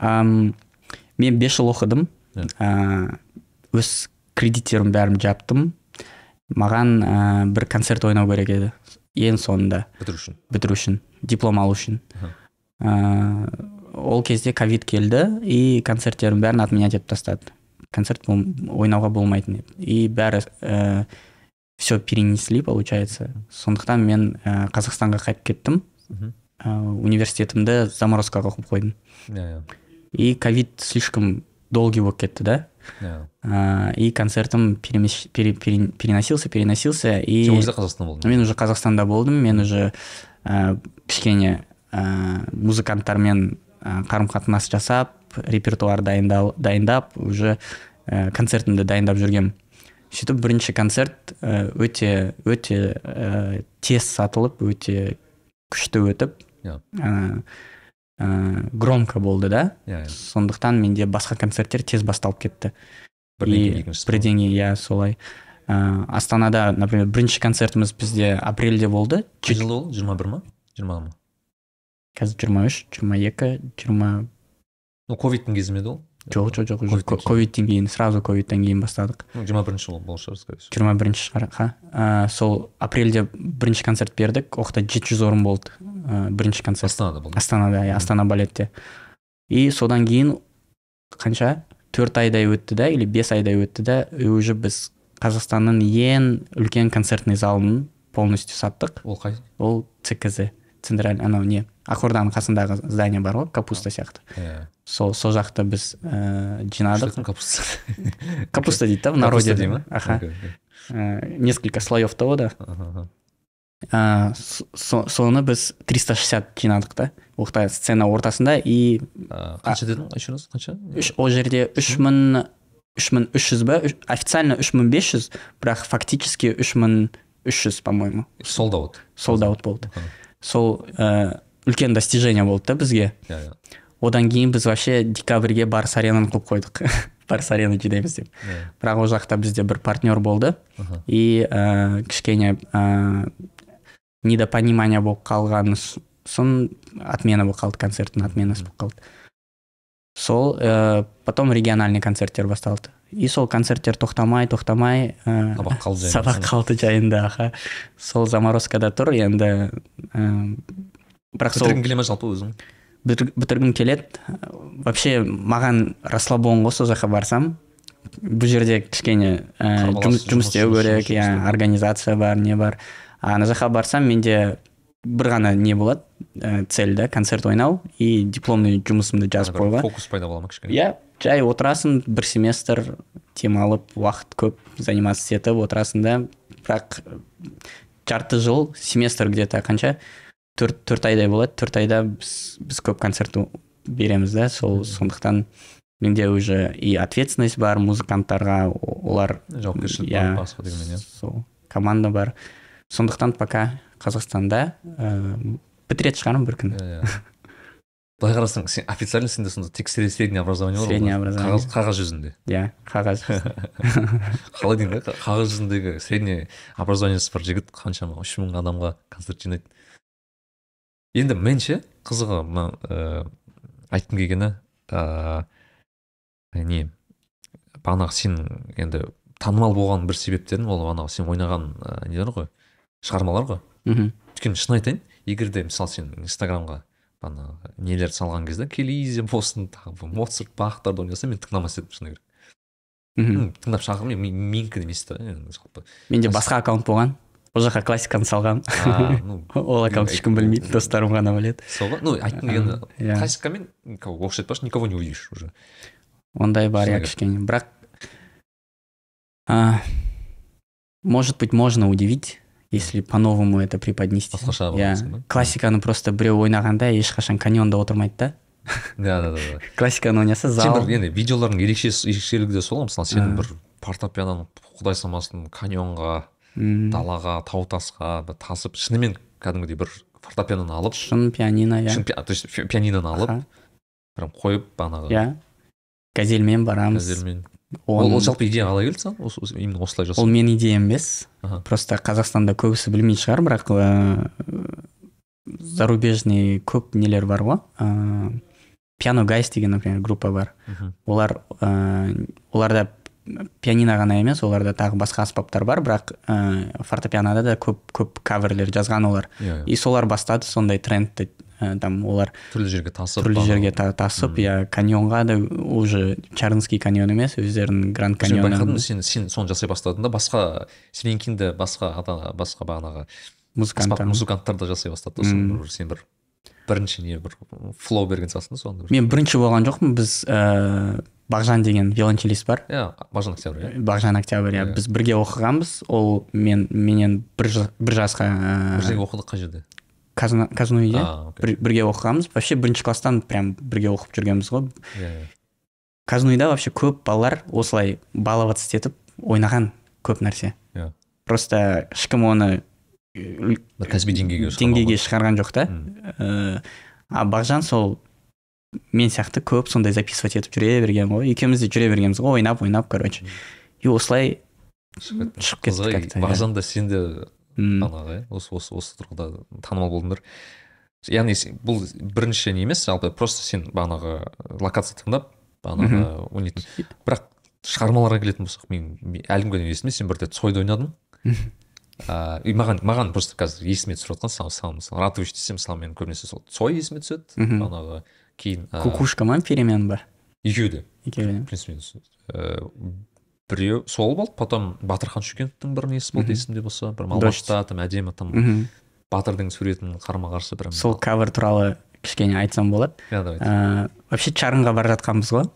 Ам, мен бес жыл оқыдым. Иә. ә, өз кредиттерімнің бәрін жаптым. Маған ә, бір концерт ойнау керек еді ең соңында. Бітіру үшін. Бітіру үшін диплом алу үшін. Ә, ол кезде ковид келді и концерттердің бәрін отменять етіп тастады. Концерт ойнауға болмайтын еді. И бәрі ә, все перенесли получается. Сондықтан мен ә, қазақстанға қайтып кеттім. Ә, университетімді заморозкаға қойып қойдым. Иә и ковид слишком долгий болып кетті да. Иә. А, и концертім перемещ- пере- пере- переносился переносился и сен кезде қазақстанда болдың? мен уже қазақстанда болдым. Мен уже ә, кішкене ә, музыканттармен ә, қарым қатынас жасап репертуар дайындал, дайындап уже ә, концертімді дайындап жүргем. Сөйтіп бірінші концерт ә, өте өте ә, тез сатылып өте күшті өтіп Иә. ә, ә, громко болды да. Иә иә. Сондықтан менде басқа концерттер тез басталып кетті. Бірден иә солай. Ә, астанада например бірінші концертіміз бізде апрельде болды. Қай жылы ол? Жиырма бір ма? Жиырма ма? Қазір жиырма үш жиырма екі жиырма ну ковидтің кезі ме еді ол жоқ жоқ жоқ Ковидтен кейін. сразу ковидтен кейін бастадық жиырма бірінші жыл болған шығар скорее всего. Жиырма бірінші шығар ха. Ә, сол апрельде бірінші концерт бердік ол жақта жеті жүз орын болды ә, бірінші концерт астанада болды астанада иә астана балетте и содан кейін қанша төрт айдай өтті да или бес айдай өтті да и уже біз қазақстанның ең үлкен концертный залын полностью саттық ол қай? Ол цкз. Централь анау не ақорданың қасындағы здание бар ғой капуста сияқты иә сол сол жақта біз ә, жинадық Что там капуста? Капуста дейді да в народе? Дей ма аха несколько слоев того да. Ә, соны біз 360 жинадық та жақта сцена ортасында и қанша дедің еще раз қанша ол жерде үш мың үш мың үш жүз ба официально үш мың бес жүз бірақ фактически үш мың үш жүз по моему солд аут солд аут болды. Сол ә, үлкен достижение болды да бізге. Иә иә. Одан кейін біз вообще декабрьге барыс аренаны қылып қойдық. Барыс арена жинаймыз деп. Иә. бірақ ол жақта бізде бір партнер болды. Аха. и ә, кішкене ә, недопонимание болып қалған соң отмена болып қалды концерттің отменасы болып қалды. Сол ә, потом региональный концерттер басталды. И сол концерттер тоқтамай тоқтамай ә, сабақ қалды. жайында. сабақ қалды жайында аха. Сол заморозкада тұр енді ә, бірақ сол бітіргің келе ма жалпы өзің? Бітір- бітіргім келеді. Вообще маған расслабон ғой сол жаққа барсам. Бұл жерде кішкене ә, жұмыс істеу керек иә организация бар не бар. А ана жаққа барсам менде бір ғана не болады ә, цель да концерт ойнау и дипломный жұмысымды жазып қоюға фокус пайда бола ма кішкене? Иә жай отырасың бір семестр демалып уақыт көп заниматься етіп отырасың да бірақ жарты жыл семестр где то қанша төрт төрт айдай болады. Төрт айда біз, біз көп концерт береміз да. Сол сондықтан менде уже и ответственность бар музыканттарға олар жауапкершілік иә, бар басқа дегенмен иә сол команда бар. Сондықтан пока қазақстанда ә, бітіретін шығармын бір күні. Иә иә. Былай қарасаң сен официально сенде сонда тек сре- средний образование бар былай. образование. қағаз қағаз жүзінде. Иә қағаз. Қалай деймін қағаз жүзіндегі средний образованиесі бар жігіт қаншама? Үш мың адамға концерт жинайды. Енді мен ше қызығы мына ыыы айтқым келгені ыыы не бағанағы сен енді танымал болған бір себептерің ол анау сен ойнаған ә, нелер ғой? шығармалар ғой? Мхм. Өйткені шын айтайын егер де мысалы сен инстаграмға бағанағы нелер салған кезде келизе болсын тағы моцарт бахтарды ойнаса мен тыңдамас едім шыны керек. Мхм. Тыңдап шақырмай мен менікі емес та жалпы. Менде басқа аккаунт болған. Ол жаққа классиканы ну ол аккаунт ешкім білмейді достарым ғана біледі. Сол ғой. Ну айтқым келгені иә. классикамен оқшайтпай айтпақшы никого не увидишь уже. Ондай бар иә кішкене. Бірақ может быть можно удивить если по-новому это преподнести. Басқаша иә классиканы просто біреу ойнағанда ешқашан каньонда отырмайды да да? Да да да классиканы ойнаса сен зал бір енді видеолардың ерекше ерекшелігі де сол ғой мысалы сен бір фортепианоны құдай самасын каньонға далаға тау тасқа бір тасып шынымен кәдімгідей бір фортепианоны алып. Шын пианино иә шын то есть пи- пианиноны алып прям қойып бағанағы иә газельмен барамыз. Газельмен. Ол, ол жалпы идея қалай келді саған? Осы- именно осылай ол жасау. менің идеям емес. Просто қазақстанда көбісі білмейтін шығар бірақ ыыы, зарубежный көп нелер бар ғой. Ыыы пиано гайс деген например группа бар. Олар ыыы оларда пианино ғана емес оларда тағы басқа аспаптар бар бірақ ә, фортепианода да көп көп каверлер жазған олар. Иә. И солар бастады сондай трендті ә, там олар түрлі жерге тасып түрлі бағанағы- жерге та- тасып иә каньонға да уже чарынский каньон емес өздерінің гранд каньоны. сен сен соны жасай бастадың да басқа сенен кейін де басқа ата басқа бағанағы аспап музыканттар музыканттар да жасай бастады да сен бір бірінші не бір флоу берген сияқтысың соны. Мен бірінші болған жоқпын біз ә, бағжан деген виолончелист бар. Иә мажан октябрь иә. Бағжан октябрь иә. Иә. біз бірге оқығанбыз ол мен менен бір, бір жасқа бір ә, жерге оқыдық қай жерде? Казнуиде а окей. бір, бірге оқығанбыз вообще бірінші класстан прям бірге оқып жүргенбіз ғой иә казнуида вообще көп балалар осылай баловаться етіп ойнаған көп нәрсе. Иә. просто ешкім оны бір кәсіби деңгейге деңгейге шығарған жоқ та. Мм. Э, а бағжан сол мен сияқты көп сондай записывать етіп жүре берген ғой. Екеуміз де жүре бергенбіз ғой ойнап ойнап короче и осылай шығып кетті. шығып кеттік бағжан да сен де Иә осы осы осы тұрғыда танымал болдыңдар. Яғни бұл бірінші не емес жалпы просто сен бағанағы локация таңдап бағанағы ойнайтын бірақ шығармаларға келетін болсақ мен әлі күнге дейін есімде сен бір рет цойды ойнадың. Ыыы и маған маған просто қазір есіме түсіп жатқан мысалы мысалы мысалы ратович десем мысалы мен көбінесе сол цой есіме түседі. Бағанағы кейін кукушка ма перемен ба? екеуі де. Екеуі в принципе ыыы біреу сол болды. Потом батырхан шүкеновтың бір несі болды есімде болса. Бір малбашта там әдемі там батырдың суретін қарама қарсы прям сол кавер туралы кішкене айтсам болады. Иә давай. Ыыы вообще чарынға бара жатқанбыз ғой.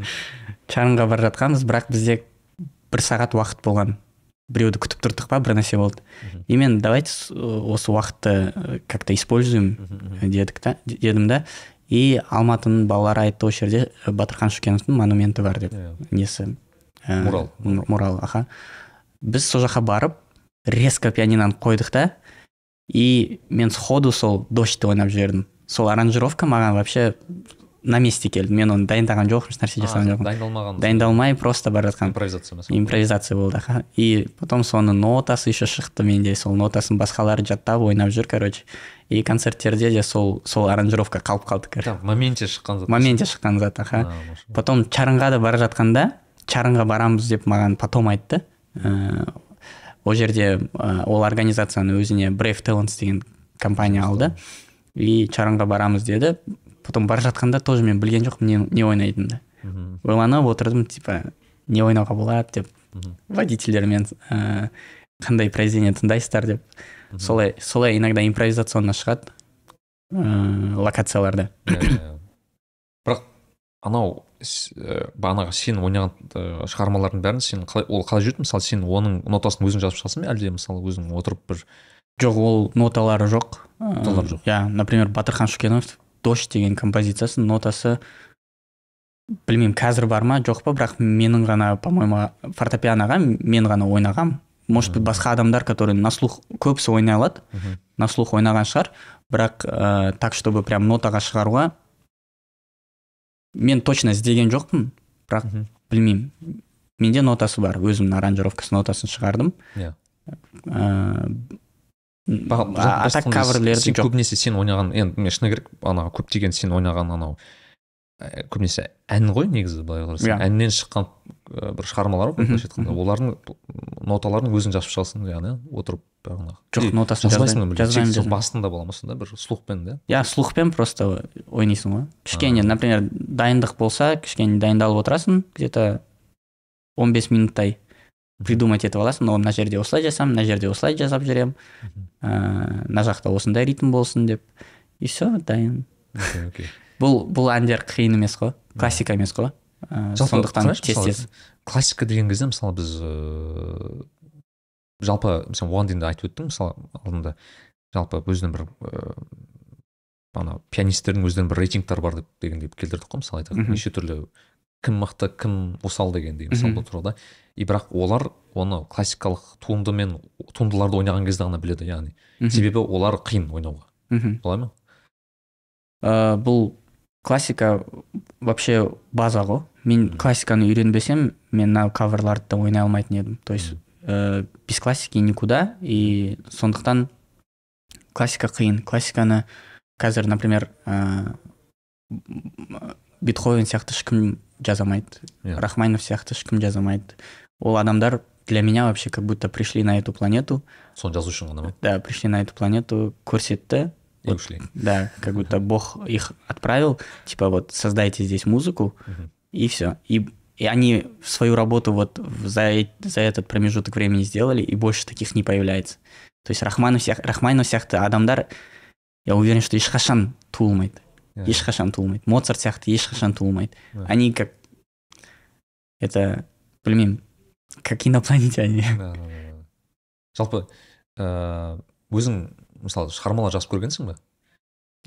Чарынға бара жатқанбыз бірақ бізде бір сағат уақыт болған. Біреуді күтіп тұрдық па бір нәрсе болды. И мен давайте с- осы уақытты э, как то используем дедік та дедім да. И алматының балалары айтты осы жерде э, батырхан шүкеновтың монументі бар деп. Несі? Мурал. м- мурал аха. Біз сол жаққа барып резко пианиноны қойдық та. И мен сходу сол дождьты ойнап жібердім. Сол аранжировка маған вообще на месте келді. Мен оны дайындаған жоқпын ешнәрсе жасаған жоқпын. дайындалмаған дайындалмай просто бара жатқан. Импровизация ма сол? импровизация болды аха. И потом соның нотасы еще шықты менде. Сол нотасын басқалар жаттап ойнап жүр короче. И концерттерде де сол сол аранжировка қалып қалды короче. В моменте шыққан зат. Моменте шыққан зат аха. Потом чарынға да бара жатқанда чарынға барамыз деп маған потом айтты. Ыыы ол жерде ә, ол организацияны өзіне brave talents деген компания алды. И чарынға барамыз деді. Потом бара жатқанда тоже мен білген жоқпын не, не ойнайтынымды. Ойланып отырдым типа не ойнауға болады деп. Водительдермен ә, қандай произведение тыңдайсыздар деп. Солай солай иногда импровизационно шығады ыыы локацияларда. Иә, иә. бірақ анау ә, бағанағы сен ойнаған ә, шығармалардың бәрін сен қалай ол қалай жүрді мысалы сен оның нотасын өзің жазып шығасың ба әлде мысалы өзің отырып бір жоқ ол ноталары жоқ. Ноталары жоқ. иә например батырхан шүкенов дождь деген композициясы нотасы білмеймін қазір бар ма? Жоқ па? Бірақ менің ғана по моему фортепианоға мен ғана ойнағам. Может быть басқа адамдар которые на слух көбісі ойнай алады. На слух ойнаған шығар. Бірақ ә, так чтобы прям нотаға шығаруға мен точно іздеген жоқпын бірақ білмеймін. Менде нотасы бар өзімнің аранжировкасы нотасын шығардым. Иә. ыыы Баға- а- так айтқанда каверлерді жоқ. көбінесе сен ойнаған енді мен шыны керек анау көптеген сен ойнаған анау. ә, көбінесе ән ғой негізі былай қарасаң. Иә. әннен шыққан ә, бір шығармалар ғой былайша айтқанда. олардың ноталарын өзің жазып шығасың яғни отырып бағанағы жоқ нотасын жазбайсың сол басында бола ма сонда бір слухпен да? Иә слухпен просто ойнайсың ғой. Кішкене например дайындық болса кішкене дайындалып отырасың где то 15 минуттай придумать етіп аласың. Ол мына жерде осылай жасамын мына жерде осылай жасап жүремін. Ыыы мына жақта осындай ритм болсын деп. И все дайын. Окей окей. Бұл бұл әндер қиын емес қой классика емес қой ыыы Жалпы сондықтан тез мысалы, тез классика деген кезде мысалы біз ыыы жалпы сен оған дейін де айтып өттің мысалы алдында жалпы өзінің бір ыыы ана пианистердің өздерінің бір рейтингтары бар деп дегендей келтірдік қой мысалы айтайық неше түрлі кім мықты кім осал дегендей мысалы бұл турада и бірақ олар оны классикалық туынды мен туындыларды ойнаған кезде ғана біледі яғни. Себебі олар қиын ойнауға. Мхм. Солай ма? Ә, бұл классика вообще база ғой мен классиканы үйренбесем мен мына каверларды да ойнай алмайтын едім. То есть ә, без классики никуда. И сондықтан классика қиын. Классиканы қазір например ә, бетховен сияқты ешкім жаза алмайды Иә. рахманинов сияқты ешкім жаза алмайды ол адамдар для меня вообще как будто пришли на эту планету. Соны жазу үшін ғана ма? Да пришли на эту планету көрсетті. и ушли Да, как будто Бог их отправил, типа вот создайте здесь музыку, Мгм. и все. И, и они свою работу вот в- за, э- за этот промежуток времени сделали, и больше таких не появляется. То есть Рахманов сияқты, Рахманинов сияқты адамдар, я уверен, что ешқашан туылмайды. Иә. Ешқашан туылмайды. Моцарт сияқты ешқашан туылмайды. Да. Они как... Это, білмеймін, как инопланетяне. Да, да, да, да. жалпы ыыы өзің мысалы шығармалар жазып көргенсің ба?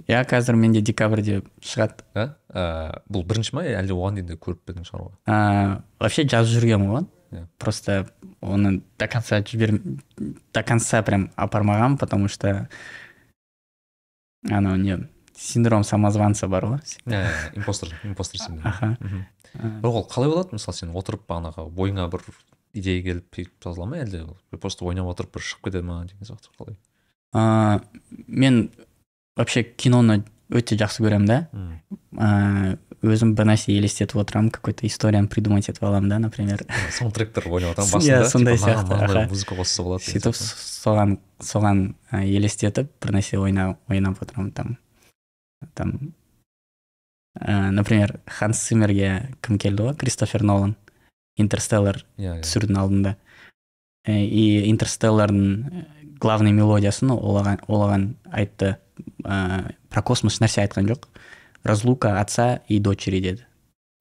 Я қазір менде декабрьде шығады. иә ә, бұл бірінші ма? Әлде оған дейін де көріп пе едің шығаруға А, вообще жазып жүргенмін ғой Иә. просто оны до конца жібер до конца прям апармағанмын потому что анау не синдром самозванца бар ғой. Иә иә, импостер импостер синдром. Аха. А, бірақ ол қалай болады? Мысалы сен отырып бағанағы бойыңа бір идея келіп сөйтіп жазыла ма? Әлде просто ойнап отырып бір шығып кетеді ма деген сияқты қалай? А, мен вообще киноны өте жақсы көремін да. Ә, өзім бір нәрсе елестетіп отырамын какой то историяны придумать етіп аламын да например. Саундтректер ойнап отырамын Иә, басында сондай типа, мынаған сияқты, музыка қосса болады сөйтіп соған соған ә, елестетіп бір нәрсе ойна, ойнап отырамын там. Там ә, например ханс циммерге кім келді ғой? Кристофер нолан. Интерстеллар иә иә. түсірудің алдында. Ә, и интерстеллардың ә, главный мелодиясын ол оған, айтты ә, про космос нәрсе айтқан жоқ. Разлука отца и дочери деді.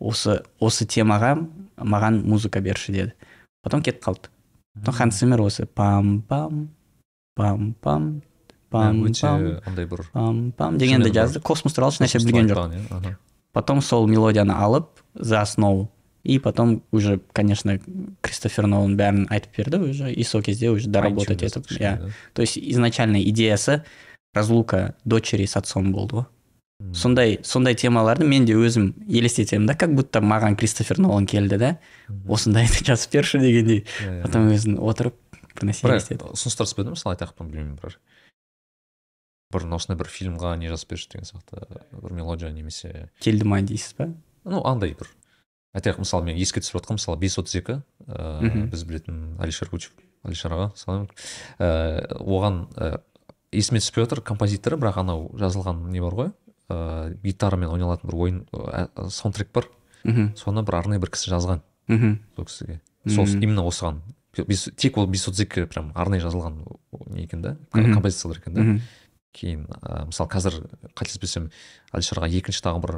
Осы осы темаға маған музыка берші деді. Потом кетіп қалды. Потом ханс циммер осы пам пам пам пам пам пам андай бір пам пам дегенді жазды. космос туралы ешнәрсе білген жоқ. иә? Потом сол мелодияны алып за основу и потом уже конечно кристофер нолан бәрін айтып берді уже и сол кезде уже доработать етіп иә то есть изначально идеясы разлука дочери с отцом болды ғой сондай сондай темаларды мен де өзім елестетемін да как будто маған кристофер нолан келді да? Мгм. осындайды жазып берші дегендей потом өзің отырып бір нәрсе елестетіп ұсыныстар түспеді ме мысалы айтайық білмеймін бір бір осындай бір фильмға не жазып берші деген сияқты бір мелодия немесе келді ма дейсіз ба ну андай бір айтайық мысалы мен еске түсіп жатқан мысалы бес отыз екі Мгм. біз білетін алишер кучев алишер аға салам ә, оған ә, есіме түспей отыр композиторы бірақ анау жазылған не бар ғой? Ә, гитарамен ойналатын бір ойын ә, саундтрек бар. Мхм. Соны бір арнайы бір кісі жазған. Мхм. Сол кісіге. Сол именно осыған. Тек ол бес отыз екі прям арнайы жазылған не екен да? Композициялар екен да? Кейін ә, мысалы қазір қателеспесем әлішерға екінші тағы бір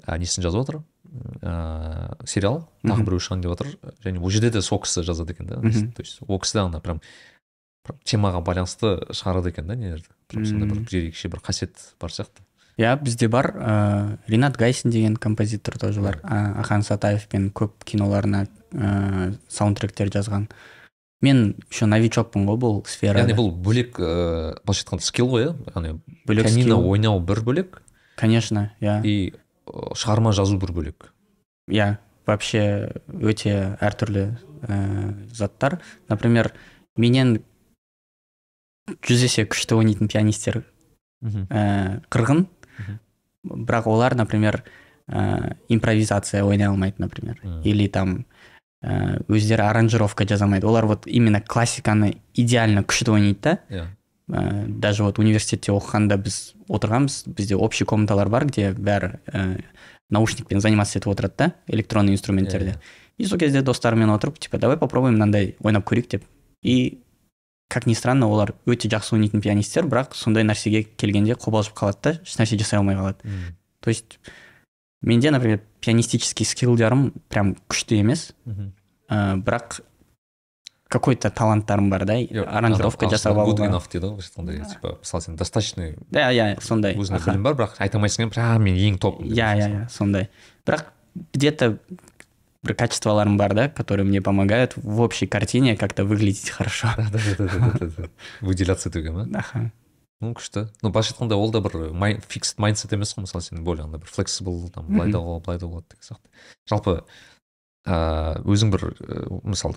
ә, несін жазып отыр. Ә, сериал. Тағы біреу шығайын деп отыр. Және ол жерде де сол кісі жазады екен да. То есть ол кісі де ана прям темаға байланысты шығарады екен да нелерді. Прям сондай бір ерекше бір қасиет бар сияқты. Иә бізде бар ә, ринат гайсин деген композитор тоже бар. Ә, ахан сатаевпен көп киноларына ә, саундтректер жазған. Мен еще новичокпын ғой бұл сферада. Яғни бұл бөлек ыыы былайша айтқанда скилл ғой иә? Яғни бөлек пианино ойнау бір бөлек. Конечно иә и шығарма жазу бір бөлек. Иә вообще өте әртүрлі ә, заттар. Например менен жүз есе күшті ойнайтын пианисттер мхм. ә, қырғын. Бірақ олар например ә, импровизация ойнай алмайды например. Или там ә, өздері аранжировка жаза алмайды. Олар вот именно классиканы идеально күшті ойнайды да. Иә. Ә, даже вот университетте оқығанда біз отырғанбыз бізде общий комнаталар бар где бәрі ә, наушникпен заниматься етіп отырады да? Электронный инструменттерде Иә, и сол кезде достарымен отырып типа давай попробуем мынандай ойнап көрейік деп и как ни странно олар өте жақсы ойнайтын пианисттер бірақ сондай нәрсеге келгенде қобалжып қалады да ешнәрсе жасай алмай қалады. То есть менде например пианистический скиллдарым прям күшті емес. Ә, бірақ какой то таланттарым бар да аранжировка жасап алуға enough дейді ғой былайша айтқанда типа мысалы сен достаточный иә иә сондай өзіңде білім бар бірақ айта алмайсың прям мен ең топ иә иә иә сондай бірақ где то бір качестволарым бар да которые мне помогают в общей картине как то выглядеть хорошо. Выделяться етуге ма аха ну күшті ну былайша айтқанда ол да бір май, фиксд майндсет емес қой мысалы сен более андай бір флексибл там былай да болады былай да болады деген сияқты жалпы ыыы өзің бір мысалы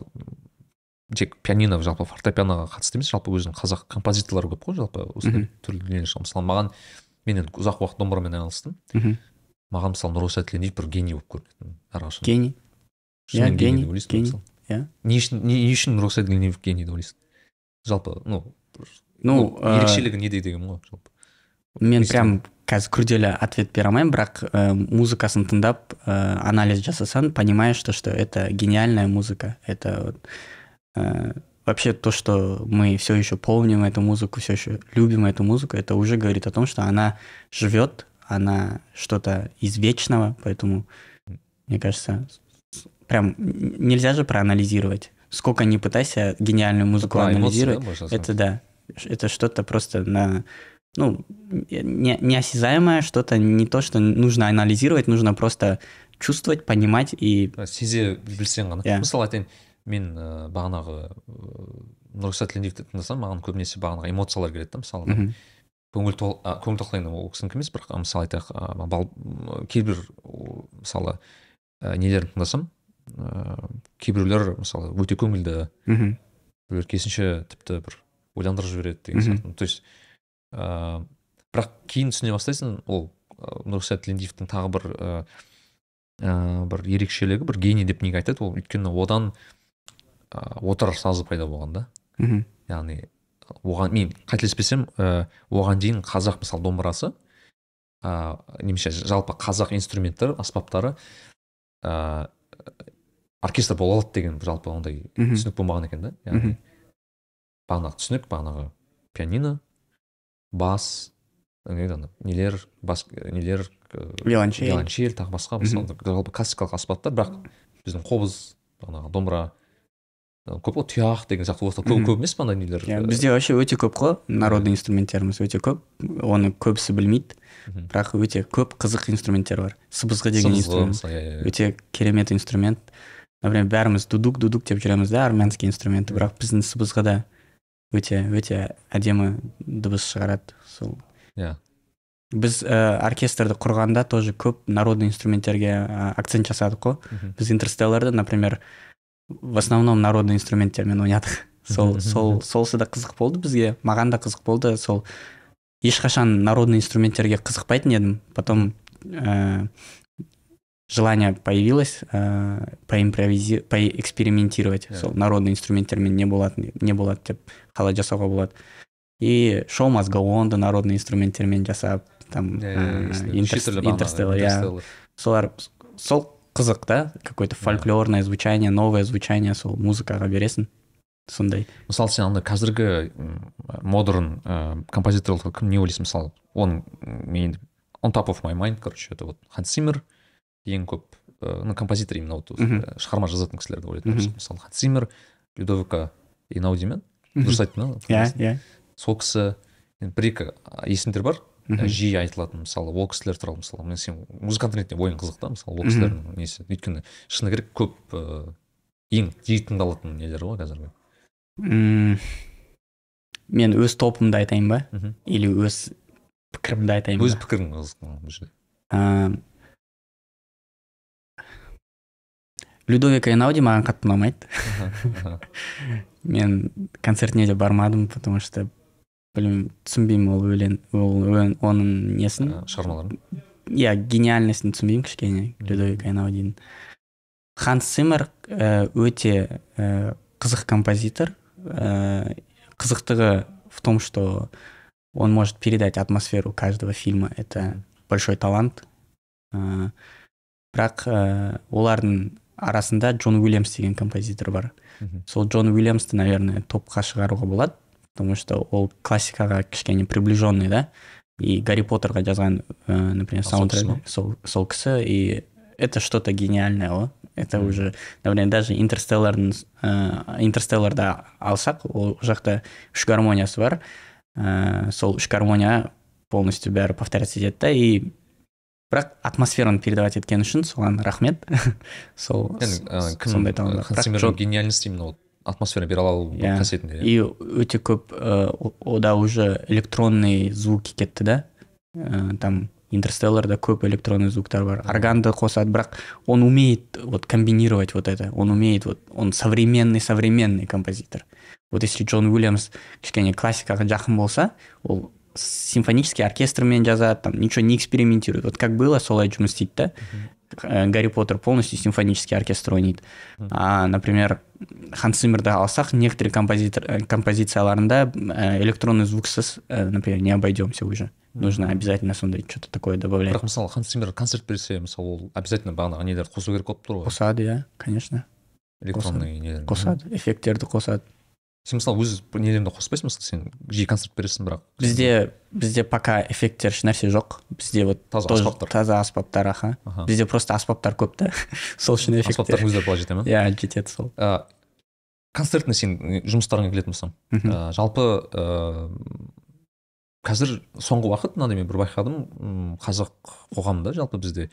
тек пианино жалпы фортепианоға қатысты емес жалпы өзің қазақ композиторлар көп қой жалпы осындай түрлі дүниелер мысалы маған мен енді ұзақ уақыт домбырамен айналыстым. Мхм. маған мысалы нұросат тілендиев бір гений болып көрінетін әрқашан гений? Иә, гений? иә. не үшін не, үшін нұросат тілендиев гений деп ойлайсың? Жалпы ну ну ерекшелігі неде деген ғой жалпы. мен прям қазір күрделі ответ бере алмаймын бірақ ә, музыкасын тыңдап ә, анализ жасасаң понимаешь то что это гениальная музыка. Это вот, вообще то что мы все еще помним эту музыку все еще любим эту музыку это уже говорит о том что она живет она что-то из вечного поэтому мне кажется прям нельзя же проанализировать сколько ни пытайся гениальную музыку эмоции, анализировать да, можно это да. Это что-то просто на ну, не, неосязаемое, что-то не то, что нужно анализировать, нужно просто чувствовать, понимать и сезе білсең ғана Иә. мысалы айтайын мен ә, бағанағы ыыы нұрғиса тілендиевті тыңдасам маған көбінесе бағанағы эмоциялар келеді да мысалы. Көңіл тол көңіл тоқлайын ол кісінікі емес бірақ мысалы айтайық м, кейбір мысалы ә, нелерін тыңдасам ә, кейбіреулер мысалы өте көңілді. Мгм, біреулер керісінше тіпті бір ойландырып жібереді деген сияқты. То есть ыыы бірақ кейін түсіне бастайсың ол ы, нұрсәт тілендиевтің тағы бір ә, бір ерекшелігі бір гений деп неге айтады ол өйткені одан ә, отар сазы пайда болған да. Мхм. Яғни оған мен қателеспесем ә, оған дейін қазақ мысалы домбырасы ә, немесе жалпы қазақ инструменттер аспаптары ә, оркестр бола алады деген жалпы ондай түсінік болмаған екен да. Яғни бағанағы түсінік бағанағы пианино бас нелер бас нелер ә, виолончель. виолончель тағы басқа мысалы жалпы классикалық аспаптар бірақ біздің қобыз бағанағы домбыра көп қой тұяқ деген сияқты осылар көп көп емес па андай нелер? Иә бізде вообще өте көп қой народный инструменттеріміз өте көп. Оны көбісі білмейді. Бірақ өте көп қызық инструменттер бар. Сыбызғы деген инструмент. иә, иә, иә. өте керемет инструмент. Например бәріміз дудук дудук деп жүреміз да армянский инструмент бірақ біздің сыбызғы да өте өте әдемі дыбыс шығарады сол. Иә. Біз ә, оркестрді құрғанда тоже көп народный инструменттерге акцент жасадық қой. Біз интерстелларды например в основном народный инструменттермен ойнадық сол сол солсы да қызық болды бізге маған да қызық болды сол ешқашан народный инструменттерге қызықпайтын едім. Потом ә, желание появилось ә, поимпровизи поэкспериментировать. Иә. сол народный инструменттермен не болады не болады деп қалай жасауға болады. И шоу onды народный инструменттермен жасап там бағанағы интерстеллар иә. Солар сол қызық да? Какое то фольклорное звучание новое звучание сол музыкаға бересің сондай мысалы сен андай қазіргі модерн ә, композиторлар кім не ойлайсың мысалы оның мен on top of my mind короче это вот ханс циммер ең көп ә, ну композитор именно вот ә, шығарма жазатын кісілерді ойлайтын болсақ, мысалы ханс циммер людовика инауди ма дұрыс айттым ба иә иә сол кісі бір екі есімдер бар жиі айтылатын мысалы ол кісілер туралы мысалы мен сен музыкант ретінде ойың қызық та мысалы ол кісілердің несі? Өйткені шыны керек көп ыыы ең жиі тыңдалатын нелер ғой қазіргі. Мен өз топымды айтайын ба? Мхм. или өз пікірімді айтайын өз ба? пікірің қызық бұл жерде. Людовика инауди маған қатты ұнамайды. Мен концертіне де бармадым потому что білмеймін түсінбеймін ол өлең ол оның несін? Аха. шығармаларын? Иә гениальностін түсінбеймін кішкене людовик айнаудидің ханс циммер ә, өте ә, қызық композитор. Қызықтығы в том что он может передать атмосферу каждого фильма. Это большой талант. Бірақ олардың арасында джон уильямс деген композитор бар. Сол джон уильямсты наверное топқа шығаруға болады. Потому что ол классикаға кішкене приближенный да? И гарри поттерға жазған ә, например саундтрек сол сол кісі и это что то гениальное ғой это уже например даже интерстеллардың ә, интерстелларда алсақ ол жақта үш гармониясы бар. Ә, сол үш гармония полностью бәрі повторяться етеді да и бірақ атмосфераны передавать еткен үшін соған рахмет. Сол сондай гениальность именно вот атмосфера бере алу Иә. қасиетінде и өте көп ә, о- ода уже электронный звуки кетті да? Ә, там интерстелларда көп электронный звуктар бар органды қосады бірақ он умеет вот комбинировать вот это. Он умеет вот он современный современный композитор. Вот если джон уильямс кішкене классикаға жақын болса ол симфонический оркестрмен жазады там ничего не экспериментирует. Вот как было солай жұмыс істейді да? Э, гарри поттер полностью симфонический оркестр ойнайды а например ханс циммерді алсақ некоторые композитор э, композицияларында э, электронный звуксыз э, например не обойдемся уже. Нужно обязательно сондай что то такое добавлять. Бірақ мысалы ханс циммер концерт берсе мысалы ол обязательно бағанағы нелерді қосу керек болып тұр ғой. Қосады иә конечно. Электронный нелер қосады эффекттерді қосады сен мысалы өз нелеріңді қоспайсың мысалы сен жиі концерт бересің бірақ бізде бізде пока эффекттер ешнәрсе жоқ. Бізде вот Таза тоже аспаптар. таза аспаптар аха. Аха. Бізде просто аспаптар көп та. Сол үшін эффекттер аспаптардың өздері былай жете ма? Иә жетеді сол. Ә, концертный сен жұмыстарыңа келетін болсам ә, жалпы ә, қазір соңғы уақыт мынандай мен бір байқадым қазақ қоғамында жалпы бізде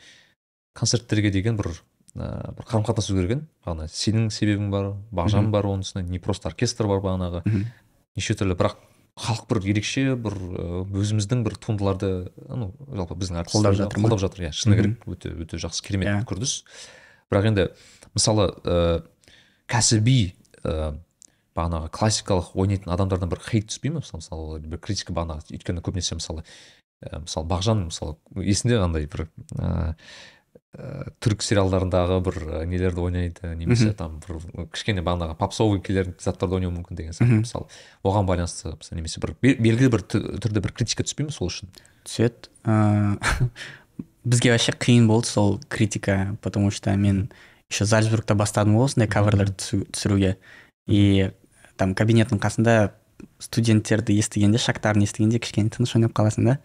концерттерге деген бір ә, бір қарым қатынас өзгерген. Бағана сенің себебің бар бағжан бар оның үстіне не просто оркестр бар бағанағы. Неше түрлі бірақ халық бір ерекше бір өзіміздің бір туындыларды ну жалпы біздің артистерді жатыр қолдап жатыр. Иә шыны керек өте өте жақсы керемет Иә. үрдіс бірақ енді мысалы ә, кәсіби ә, бағанағы классикалық ойнайтын адамдардан бір хейт түспей ма мысалы мысалы бір критика бағанағы өйткені көбінесе мысалы ә, мысалы бағжан мысалы есінде қандай бір ә, ә, түрік сериалдарындағы бір ә, нелерді ойнайды немесе там бір кішкене бағанағы попсовый келер заттарды ойнауы мүмкін деген сияқты мысалы. Оған байланысты мысалы немесе бір бе- белгілі бір түрде бір критика түспей ме сол үшін? Түседі. Ыыы бізге вообще қиын болды сол критика потому что мен еще зальцбургта бастадым ғой осындай каверлер түсіруге. И там кабинеттің қасында студенттерді естігенде шактарын естігенде кішкене тыныш ойнап қаласың да.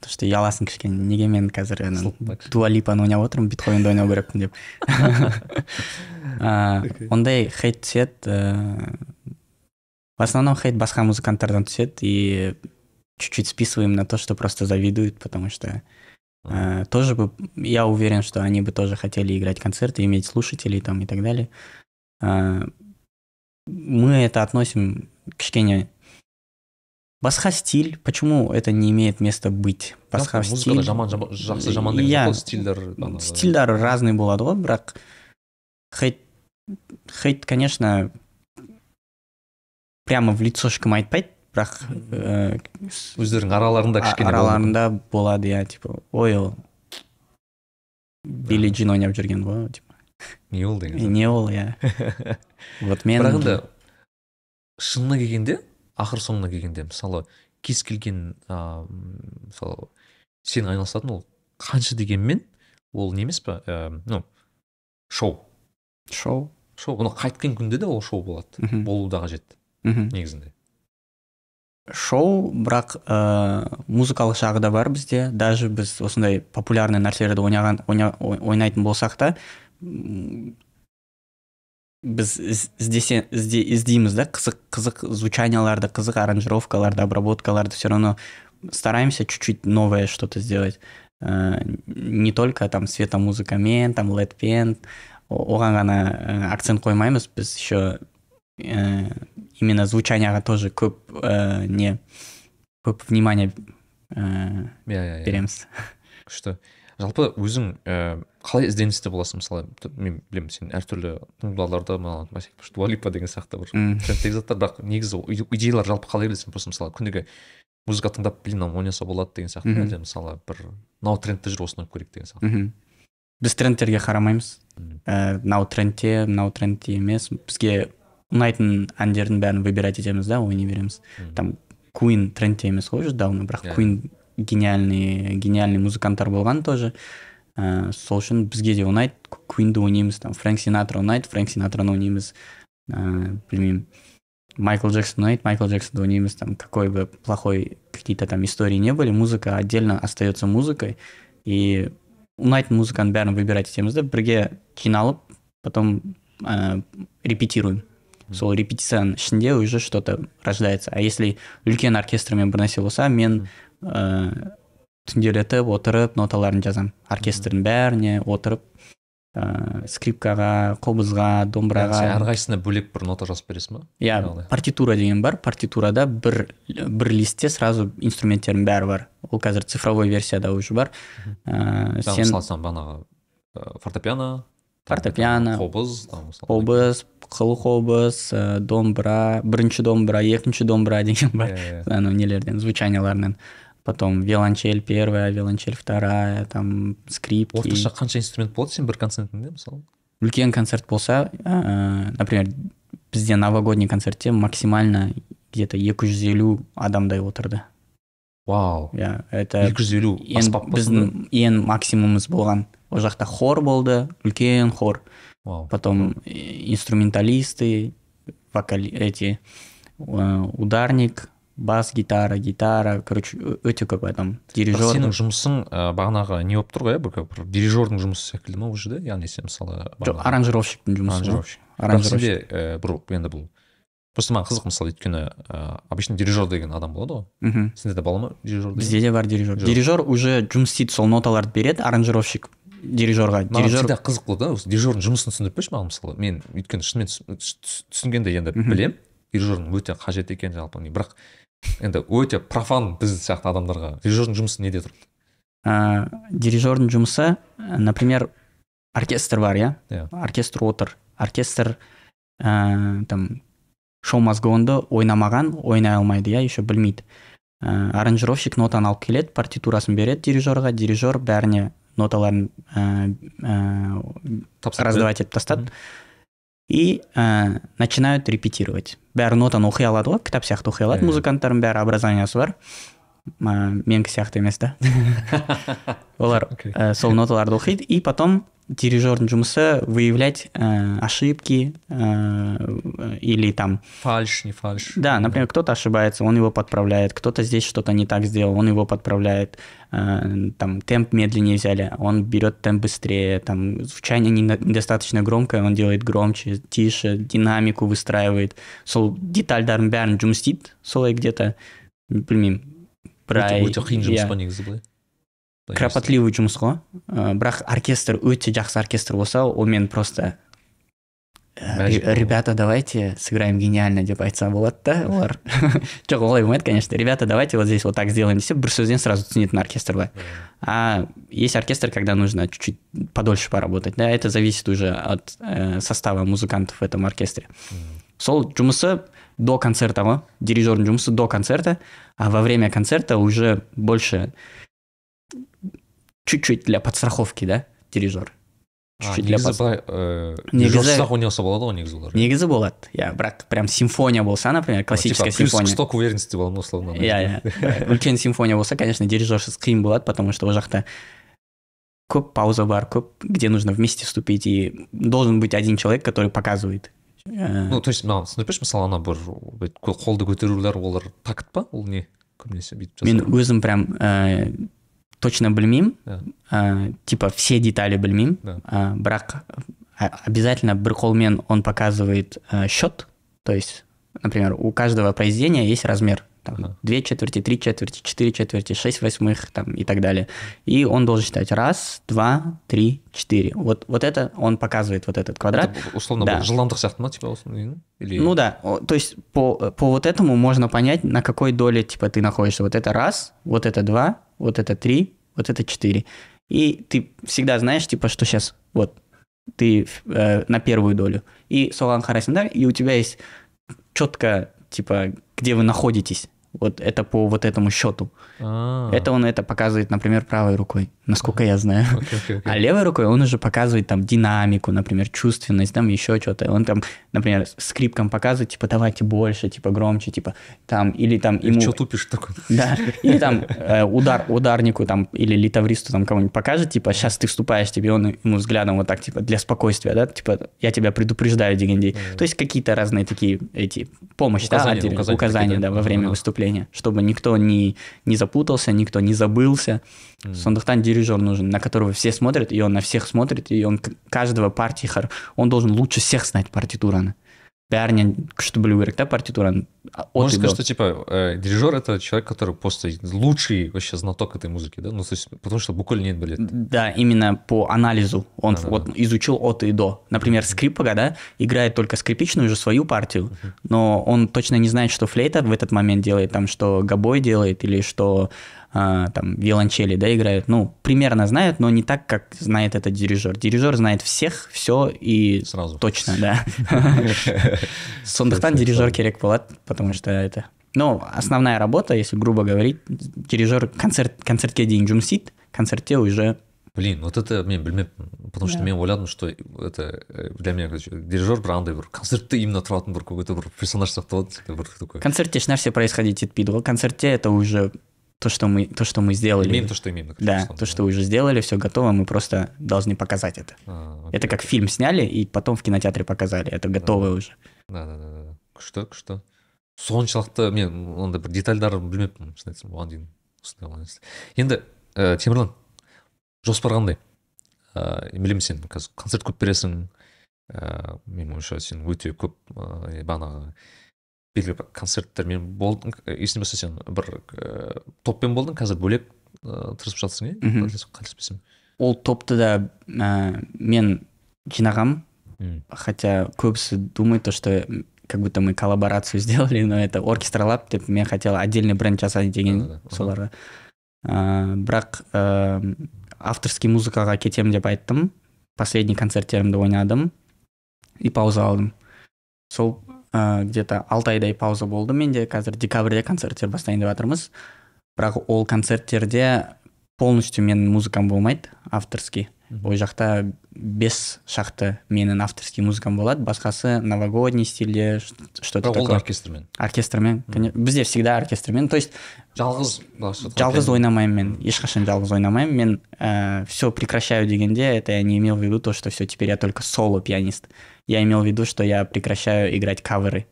потому что ұяласың кішкене неге мен қазір ана Сылтылдақ кішкене. дуалипаны ойнап отырмын биткоинді ойнау керекпін деп Ыыы, ондай хейт түседі ыыы в основном хейт басқа музыканттардан түседі и чуть-чуть списываем на то, что просто завидуют, потому что э, тоже бы, я уверен, что они бы тоже хотели играть концерты, иметь слушателей там и так далее. Э, мы это относим к кішкене басқа стиль. Почему это не имеет места быть? Басқа стиль. жаман жама- жақсы жаман деген жоқ қой, стильдер бағанағы. стильдер разный болады ғой бірақ хейт хейт конечно прямо в лицо ешкім айтпайды бірақ э, с- өздерінің араларында кішкене араларында болады иә типа ой ол билли джин ойнап жүрген ғой типа не ол деген «Е, сияқты. не ол иә вот мен бірақ енді шынына келгенде ақыр соңына келгенде мысалы кез келген ыыы мысалы сен айналысатын ол қанша дегенмен ол не емес па ә, ну шоу. Шоу. Шоу. Оны қайткен күнде де ол шоу болады. Мгм. болу да қажет мхм. негізінде. Шоу бірақ ә, музыкалық жағы да бар бізде. Даже біз осындай популярный нәрселерді ойнаған ойна- ой- ойнайтын болсақ та біз із- іздесе ізде, іздейміз да қызық қызық звучанияларды қызық аранжировкаларды обработкаларды все равно стараемся чуть-чуть новое что-то сделать. Ә, не только там светомузыкамен там ледпен оған ғана ә, акцент қоймаймыз. Біз еще ә, именно звучанияға тоже көп ә, не көп внимание ә, береміз. Күшті. Жалпы өзің ііі қалай ізденісте боласың мысалы? Мен білемін сен әртүрлі туындыларды дуалипа деген сияқты бір трендтегі заттар. Бірақ негізі идеялар жалпы қалай келесің просто мысалы күніге музыка тыңдап блин ойнаса болады деген сияқты әлде мысалы бір мынау трендте жүр осыны көрейік деген сияқты. Біз трендтерге қарамаймыз. Мгм. ә, мынау трендте мынау трендте емес. Бізге ұнайтын әндердің бәрін выбирать етеміз да ойнай береміз. Там куин трендте емес қой уже давно бірақ Иә. куин гениальный гениальный музыканттар болған тоже. ә, сол үшін бізге де ұнайды куинді ойнаймыз там фрэнк синатра ұнайды фрэнк синатраны ойнаймыз ә, білмеймін майкл джексон ұнайды майкл джексонды ойнаймыз там какой бы плохой какие то там истории не были музыка отдельно остается музыкой и ұнайтын музыканың бәрін выбирать етеміз да бірге жиналып потом ә, репетируем сол репетицияның ішінде уже что то рождается а если үлкен оркестрмен бір нәрсе болса мен ә, түнделетіп отырып ноталарын жазамын. Оркестрдің бәріне отырып ә, скрипкаға қобызға сен домбыраға әрқайсысына бөлек бір нота жазып бересің ба? Иә партитура деген бар. Партитурада бір бір листте сразу инструменттердің бәрі бар. Ол қазір цифровой версияда уже бар. Ә, Там, сен мысалы сен бағанағы ә, фортепиано Фортепиано, қобыз қобыз қыл қобыз домбыра бірінші домбыра екінші домбыра деген бар. анау нелерден звучанияларынан потом виолончель первая виолончель вторая там скрипки орташа қанша инструмент болады сен бір концертіңде мысалы үлкен концерт болса ә, например бізде новогодний концертте максимально где то 250 адамдай отырды вау иә это екі жүз елу ең, аспап біздің ең максимумымыз болған ол жақта хор болды үлкен хор вау потом э, инструменталисты вокали эти э, ударник бас гитара гитара короче ö- өте көп адам дирижер сенің жұмысың ә, бағанағы не болып тұр ғой иә? Бір, бір дирижердің жұмысы секілді ма уже да яғни сен мысалы жоқ аранжировщиктің жұмысы аранжировщик. Аранжировщик. ә, бір енді бұл просто маған қызық мысалы өйткені ә, обычно дирижер деген адам болады ғой. Мхм сенде де бола ма дирижер бізде де бар дирижер. Дирижер уже жұмыс істейді сол ноталарды береді аранжировщик дирижерға. Дирижер всегда қызық болды да осы дирижердің жұмысын түсіндіріп берші маған мысалы. Мен өйткені шынымен түс- түс- түсінгенде енді Мгм. білем дирижердің өте қажет екенін жалпы бірақ енді өте профан біз сияқты адамдарға. Дирижердің жұмысы неде тұрады ә, дирижердің жұмысы например оркестр бар иә? Иә. оркестр отыр. Оркестр ә, там шоу мазгонды ойнамаған ойнай алмайды иә еще білмейді. Ә, аранжировщик нотаны алып келеді партитурасын береді дирижерға дирижер бәріне ноталарын ә, ә, раздавать етіп тастады. И ә, начинают репетировать. Бәрі нотаны оқи алады ғой кітап сияқты оқи алады Иә. музыканттардың бәрі образованиясы бар ә, менікі сияқты емес та олар ә, сол ноталарды оқиды и потом дирижердің жұмысы выявлять ә, ошибки ә, или там Фальш, не фальш. да, например, кто-то ошибается, он его подправляет, кто-то здесь что-то не так сделал, он его подправляет, Э, там темп медленнее взяли, он берет темп быстрее, там звучание не- недостаточно громкое, он делает громче, тише, динамику выстраивает, сол детальдардың бәрін жұмыс істейді солай где-то білмеймін бір Өте ай өте қиын жұмыс иә, па негізі былай Былай кропотливый жұмыс қой Ә, бірақ оркестр өте жақсы оркестр болса онымен просто ә, Мәжбүр «Ре- ребята давайте сыграем гениально деп айтса болады да олар жоқ олай болмайды конечно ребята давайте вот здесь вот так сделаем десе бір сөзден сразу түсінетін оркестр бар а есть оркестр когда нужно чуть-чуть подольше поработать да это зависит уже от э, состава музыкантов в этом оркестре сол жұмысы до концерта ғой дирижердің жұмысы до концерта а во время концерта уже больше чуть-чуть для подстраховки да дирижер А, чуть-чуть для негізі подс- былай ыыы Негізі- дирижерсыз-ақ ойнаса болады ғой негізі олар негізі болады иә бірақ прям симфония болса например классическая типа, плюс симфония сток уверенности болады ма условно иә иә үлкен симфония болса конечно дирижерсыз қиын болады потому что ол жақта көп пауза бар көп где нужно вместе вступить и должен быть один человек который показывает Э, ну то есть маған түсіндіріп берші мысалы ана бір бүйтіп қол- қолды көтерулер олар такт па ол не көбінесе бүйтіп мен жасайды өзім прям ә, точно білмеймін Да. ә, типа все детали білмеймін Да. ә, бірақ а- обязательно бір қолмен он показывает ә, счет то есть например у каждого произведения есть размер там, Ага. две четверти три четверти четыре четверти шесть восьмых там, и так далее и он должен считать раз два три четыре вот вот это он показывает вот этот квадрат Это условно Да. бір жылдамдық сияқты ма типа осыны или Ну да, о, то есть по, по вот этому можно понять, на какой доле типа ты находишься. Вот это раз, вот это два, вот это три, вот это четыре. И ты всегда знаешь, типа, что сейчас вот ты э, на первую долю. И Солан Харасиндар, и у тебя есть четко, типа, где вы находитесь. Вот это по вот этому счету. А, Это он это показывает, например, правой рукой, насколько я знаю. окей, окей, окей. А левой рукой он уже показывает там динамику, например, чувственность, там еще что-то. Он там, например, скрипком показывает, типа, давайте больше, типа, громче, типа, там, или там ему... чё тупишь такой Да, или там э, удар, ударнику там, или литавристу там кому-нибудь покажет, типа, сейчас ты вступаешь, тебе он ему взглядом вот так, типа, для спокойствия, да, типа, я тебя предупреждаю, Дигенди. То есть какие-то разные такие эти помощь, да, Указания, отдельные, указания указания, да? да, во время Ага. Выступления, чтобы никто не, не запутался, никто не забылся. М. Сондықтан дирижер нужен, на которого все смотрят, и он на всех смотрит, и он каждого партии, он должен лучше всех знать партитураны бәрінен күшті білу керек та партитураны А, от Можно и до. сказать, что типа э, дирижер это человек, который просто лучший вообще знаток этой музыки, да? Ну, то есть, потому что буквально нет билет. Да, именно по анализу он Да-да-да. вот изучил от и до. Например, скрипка, да, играет только скрипичную уже свою партию, но он точно не знает, что флейта в этот момент делает, там, что гобой делает или что а, там виолончели, да, играют. Ну, примерно знает, но не так, как знает этот дирижер. Дирижер знает всех, все и Сразу. точно, да. Сондықтан дирижер керек болады, потому что это... Ну, основная работа, если грубо говорить, дирижер концерт, концертке дейін жұмыс істейді, концертте уже Блин, вот это мен білмеппін потому что Да. мен ойладым что это э, для меня короче дирижер бір андай бір концертте именно тұратын бір какой то бір персонаж сияқты болады бір такой концертте ешнәрсе происходить етпейді ғой концертте это уже то что мы то что мы сделали имеем то что имеем короче, да условно, то что уже сделали все готово мы просто должны показать это А, это окей. как фильм сняли и потом в кинотеатре показали это готовое уже да да да да күшті күшті соншалықты мен ондай бір детальдарын білмеппін шын айтсам бұған дейін осындай болған емес. енді ә, темірлан жоспар қандай ыыы білемін сен қазір концерт көп бересің ыыы менің ойымша сен өте көп ыыы бағанағы белгілі бір концерттермен болдың болса сен бір ііі топпен болдың қазір бөлек ыыы тырысып жатырсың иә? Қателеспесем. Ол топты да ә, мен жинағам. М. хотя көбісі думает то что как будто мы коллаборацию сделали но это оркестралап деп мен хотел отдельный бренд жасайын деген соларға. Ә, бірақ ә, авторский музыкаға кетемін деп айттым. Последний концерттерімді ойнадым и пауза алдым. Сол ә, где то алты айдай пауза болды. Менде қазір декабрьде концерттер бастайын деп жатырмыз. Бірақ ол концерттерде полностью менің музыкам болмайды авторский. Ол жақта бес шақты менің авторский музыкам болады. Басқасы новогодний бірақ ол да такое. оркестрмен. Оркестрмен бізде всегда оркестрмен. То есть жалғыз жалғыз ойнамаймын мен. Ешқашан жалғыз ойнамаймын. Мен ә, все прекращаю дегенде это я не имел в виду то что все теперь я только соло пианист. Я имел в виду что я прекращаю играть каверы.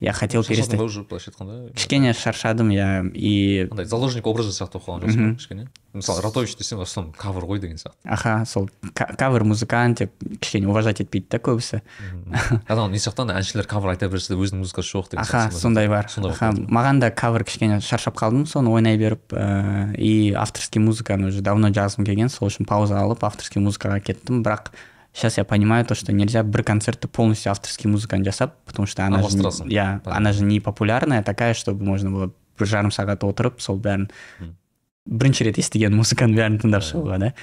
Я хотел перестать. уже былайша айтқанда кішкене шаршадым я и андай заложник образы сияқты болып қалған жоқсың ба кішкене мысалы ратович десең в основном кавер ғой деген сияқты аха сол ка- кавер музыкант деп кішкене уважать етпейді да көбісі адам не сияқты ана әншілер кавер айта берсе де өзінің музыкасы жоқ деген аха сондай бар. Аха маған да кавер кішкене шаршап қалдым соны ойнай беріп ә, и авторский музыканы уже давно жазғым келген сол үшін пауза алып авторский музыкаға кеттім бірақ сейчас я понимаю то что нельзя бір концертті полностью авторский музыканы жасап потому что она же иә Понятно. она же не популярная такая чтобы можно было бір жарым сағат отырып сол бәрін бірінші рет естіген музыканың бәрін тыңдап шығуға да.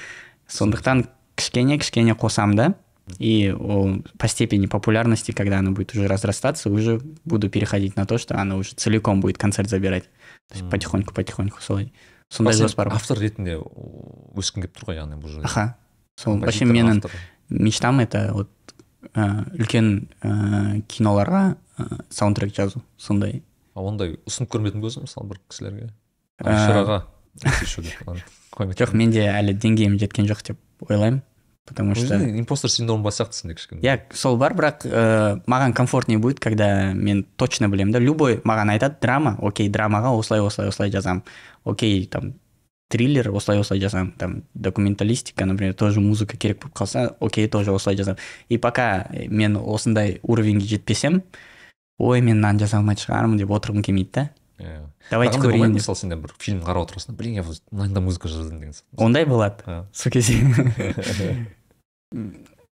сондықтан кішкене кішкене қосам да? И ол по степени популярности когда она будет уже разрастаться уже буду переходить на то что она уже целиком будет концерт забирать. То есть потихоньку потихоньку солай сондай жоспар автор ретінде өскің келіп тұр ғой яғни бұл жерде аха. Сол вообще менің. Мечтам это вот ә, үлкен ә, киноларға ә, саундтрек жазу сондай. А ондай ұсынып көрмедің бе өзің мысалы бір кісілерге? Жоқ менде әлі деңгейім жеткен жоқ деп ойлаймын потому что импостер синдромы бар сияқтысың де кішкене. Иә сол бар бірақ ә, маған комфортнее будет когда мен точно білемін да. Любой маған айтады драма окей драмаға осылай осылай осылай жазамын. Окей там триллер осылай осылай жазамын там документалистика например тоже музыка керек болып қалса окей тоже осылай жазамын и пока мен осындай уровеньге жетпесем ой мен мынаны жаза алмайтын шығармын деп отырғым келмейді да. Иә давайте көрейін мысалы сен бір фильм қарап отырасың блин я да музыка жаздым деген сияқты. Ондай болады Ә. сол кезде.